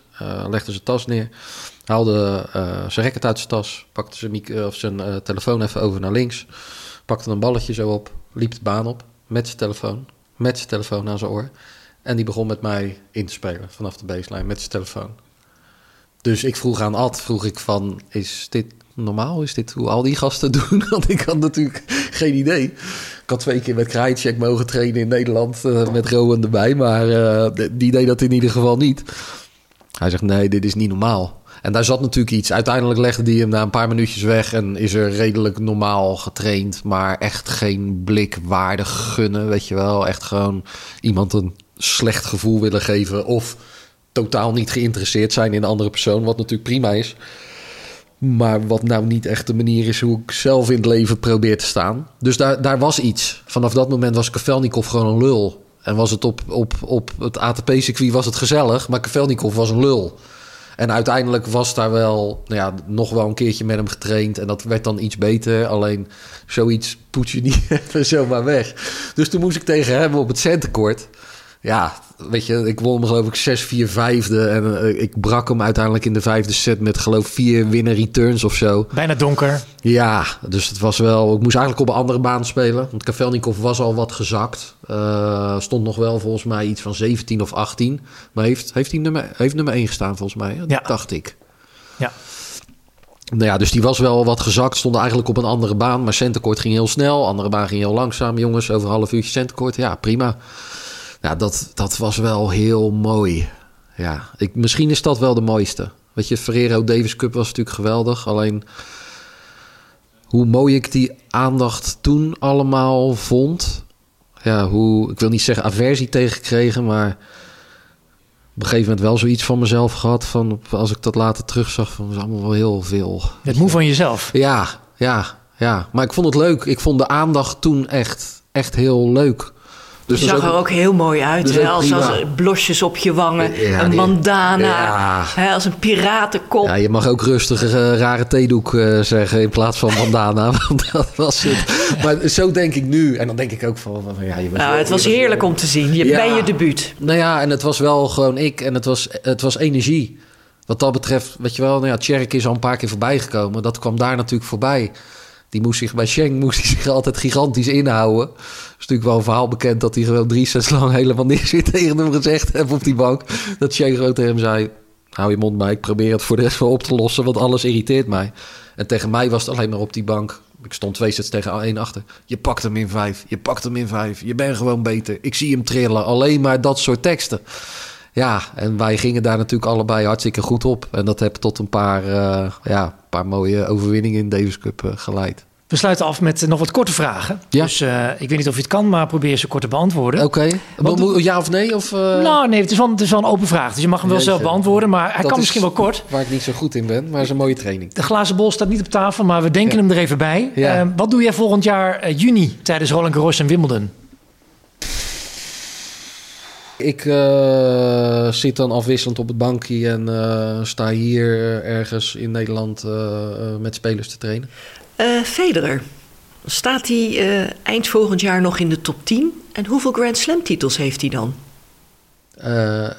Legde zijn tas neer, haalde uh, zijn racket uit zijn tas, pakte zijn, of zijn telefoon even over naar links, pakte een balletje zo op, liep de baan op met zijn telefoon, met zijn telefoon aan zijn oor. En die begon met mij in te spelen vanaf de baseline met zijn telefoon. Dus ik vroeg aan Ad, vroeg ik van, is dit normaal? Is dit hoe al die gasten doen? Want ik had natuurlijk geen idee. Ik had twee keer met Krajicek mogen trainen in Nederland uh, met Rowan erbij. Maar uh, die deed dat in ieder geval niet. Hij zegt, nee, dit is niet normaal. En daar zat natuurlijk iets. Uiteindelijk legde hij hem na een paar minuutjes weg... en is er redelijk normaal getraind. Maar echt geen blik waardig gunnen, weet je wel. Echt gewoon iemand een slecht gevoel willen geven... of totaal niet geïnteresseerd zijn in een andere persoon... wat natuurlijk prima is... Maar wat nou niet echt de manier is hoe ik zelf in het leven probeer te staan. Dus daar, daar was iets. Vanaf dat moment was Kavelnikov gewoon een lul. En was het op, op, op het ATP-circuit was het gezellig, maar Kavelnikov was een lul. En uiteindelijk was daar wel, nou ja, nog wel een keertje met hem getraind. En dat werd dan iets beter. Alleen zoiets poets je niet even zomaar weg. Dus toen moest ik tegen hem op het centercourt. Ja, weet je, ik won hem geloof ik 6, 4, vijfde. En uh, ik brak hem uiteindelijk in de vijfde set met geloof vier winnen returns of zo. Bijna donker. Ja, dus het was wel... Ik moest eigenlijk op een andere baan spelen. Want Kavelnikov was al wat gezakt. Uh, stond nog wel volgens mij iets van 17 of 18. Maar heeft, heeft, hij nummer, heeft nummer 1 gestaan volgens mij. Ja. Dacht ik. Ja. Nou ja, dus die was wel wat gezakt. Stond eigenlijk op een andere baan. Maar centercourt ging heel snel. Andere baan ging heel langzaam. Jongens, over een half uurtje centercourt. Ja, prima. Ja, dat, dat was wel heel mooi. Ja, ik, misschien is dat wel de mooiste. Weet je, Ferrero Davis Cup was natuurlijk geweldig. Alleen hoe mooi ik die aandacht toen allemaal vond. Ja, hoe, ik wil niet zeggen aversie tegengekregen, maar op een gegeven moment wel zoiets van mezelf gehad. Van als ik dat later terugzag, van was allemaal wel heel veel. Het moe van jezelf. Ja, ja, ja. Maar ik vond het leuk. Ik vond de aandacht toen echt, echt heel leuk. Dus je is zag er ook heel mooi uit. dus hè? Als, als blosjes op je wangen, Ja, een bandana, Ja. hè? als een piratenkop. Ja, je mag ook rustig eh, rare theedoek eh, zeggen in plaats van bandana. Want dat was het. Maar zo denk ik nu. En dan denk ik ook van... van, ja, je bent nou, het was heerlijk om te zien. Je. Bij je debuut. Nou ja, en het was wel gewoon ik. En het was, het was energie. Wat dat betreft, weet je wel... Nou ja, Tjerk is al een paar keer voorbij gekomen. Dat kwam daar natuurlijk voorbij. Die moest zich bij Schenk moest hij zich altijd gigantisch inhouden. Het is natuurlijk wel een verhaal bekend... dat hij gewoon drie sets lang helemaal niks weer tegen hem gezegd heeft op die bank. Dat Schenk gewoon tegen hem zei... Hou je mond maar, ik probeer het voor de rest wel op te lossen... want alles irriteert mij. En tegen mij was het alleen maar op die bank... Ik stond twee sets tegen één achter. Je pakt hem in vijf, je pakt hem in vijf. Je bent gewoon beter. Ik zie hem trillen. Alleen maar dat soort teksten. Ja, en wij gingen daar natuurlijk allebei hartstikke goed op. En dat heeft tot een paar, eh, ja, paar mooie overwinningen in Davis Cup eh, geleid. We sluiten af met eh, nog wat korte vragen. Ja. Dus ik weet niet of je het kan, maar probeer ze kort te beantwoorden. Oké, ja of nee? Of, Nou, nee, het is, wel, het is wel een open vraag. Dus je mag hem wel Jeetje. zelf beantwoorden, maar hij Dat kan is misschien wel kort. Waar ik niet zo goed in ben, maar het is een mooie training. De glazen bol staat niet op tafel, maar we denken Ja. hem er even bij. Ja. Wat doe jij volgend jaar juni tijdens Roland Garros en Wimbledon? Ik eh, zit dan afwisselend op het bankje en eh, sta hier ergens in Nederland eh, met spelers te trainen. Eh Federer, staat hij eh, eind volgend jaar nog in de top 10? En hoeveel Grand Slam titels heeft hij dan? Eh,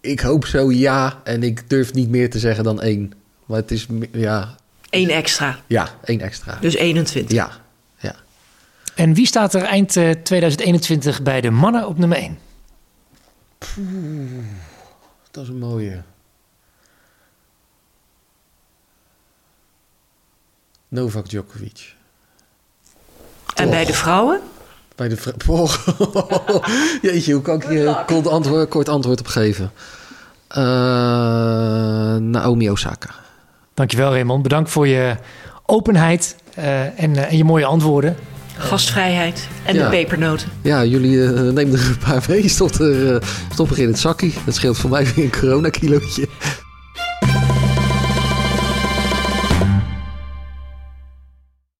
ik hoop zo ja, en ik durf niet meer te zeggen dan één. Maar het is, ja, Eén extra, ja één extra. dus 21. Ja, ja. En wie staat er eind eh, 2021 bij de mannen op nummer 1? Dat is een mooie. Novak Djokovic. En bij de vrouwen? Bij de vrou- Oh. Jeetje, hoe kan ik hier kort antwoord, kort antwoord op geven? Eh, Naomi Osaka. Dankjewel Raymond, bedankt voor je openheid eh, en, eh, en je mooie antwoorden. Gastvrijheid en Ja. de pepernoten. Ja, jullie eh, nemen er een paar mee. Stop er, eh, stop er in het zakkie. Dat scheelt voor mij weer een coronakilootje.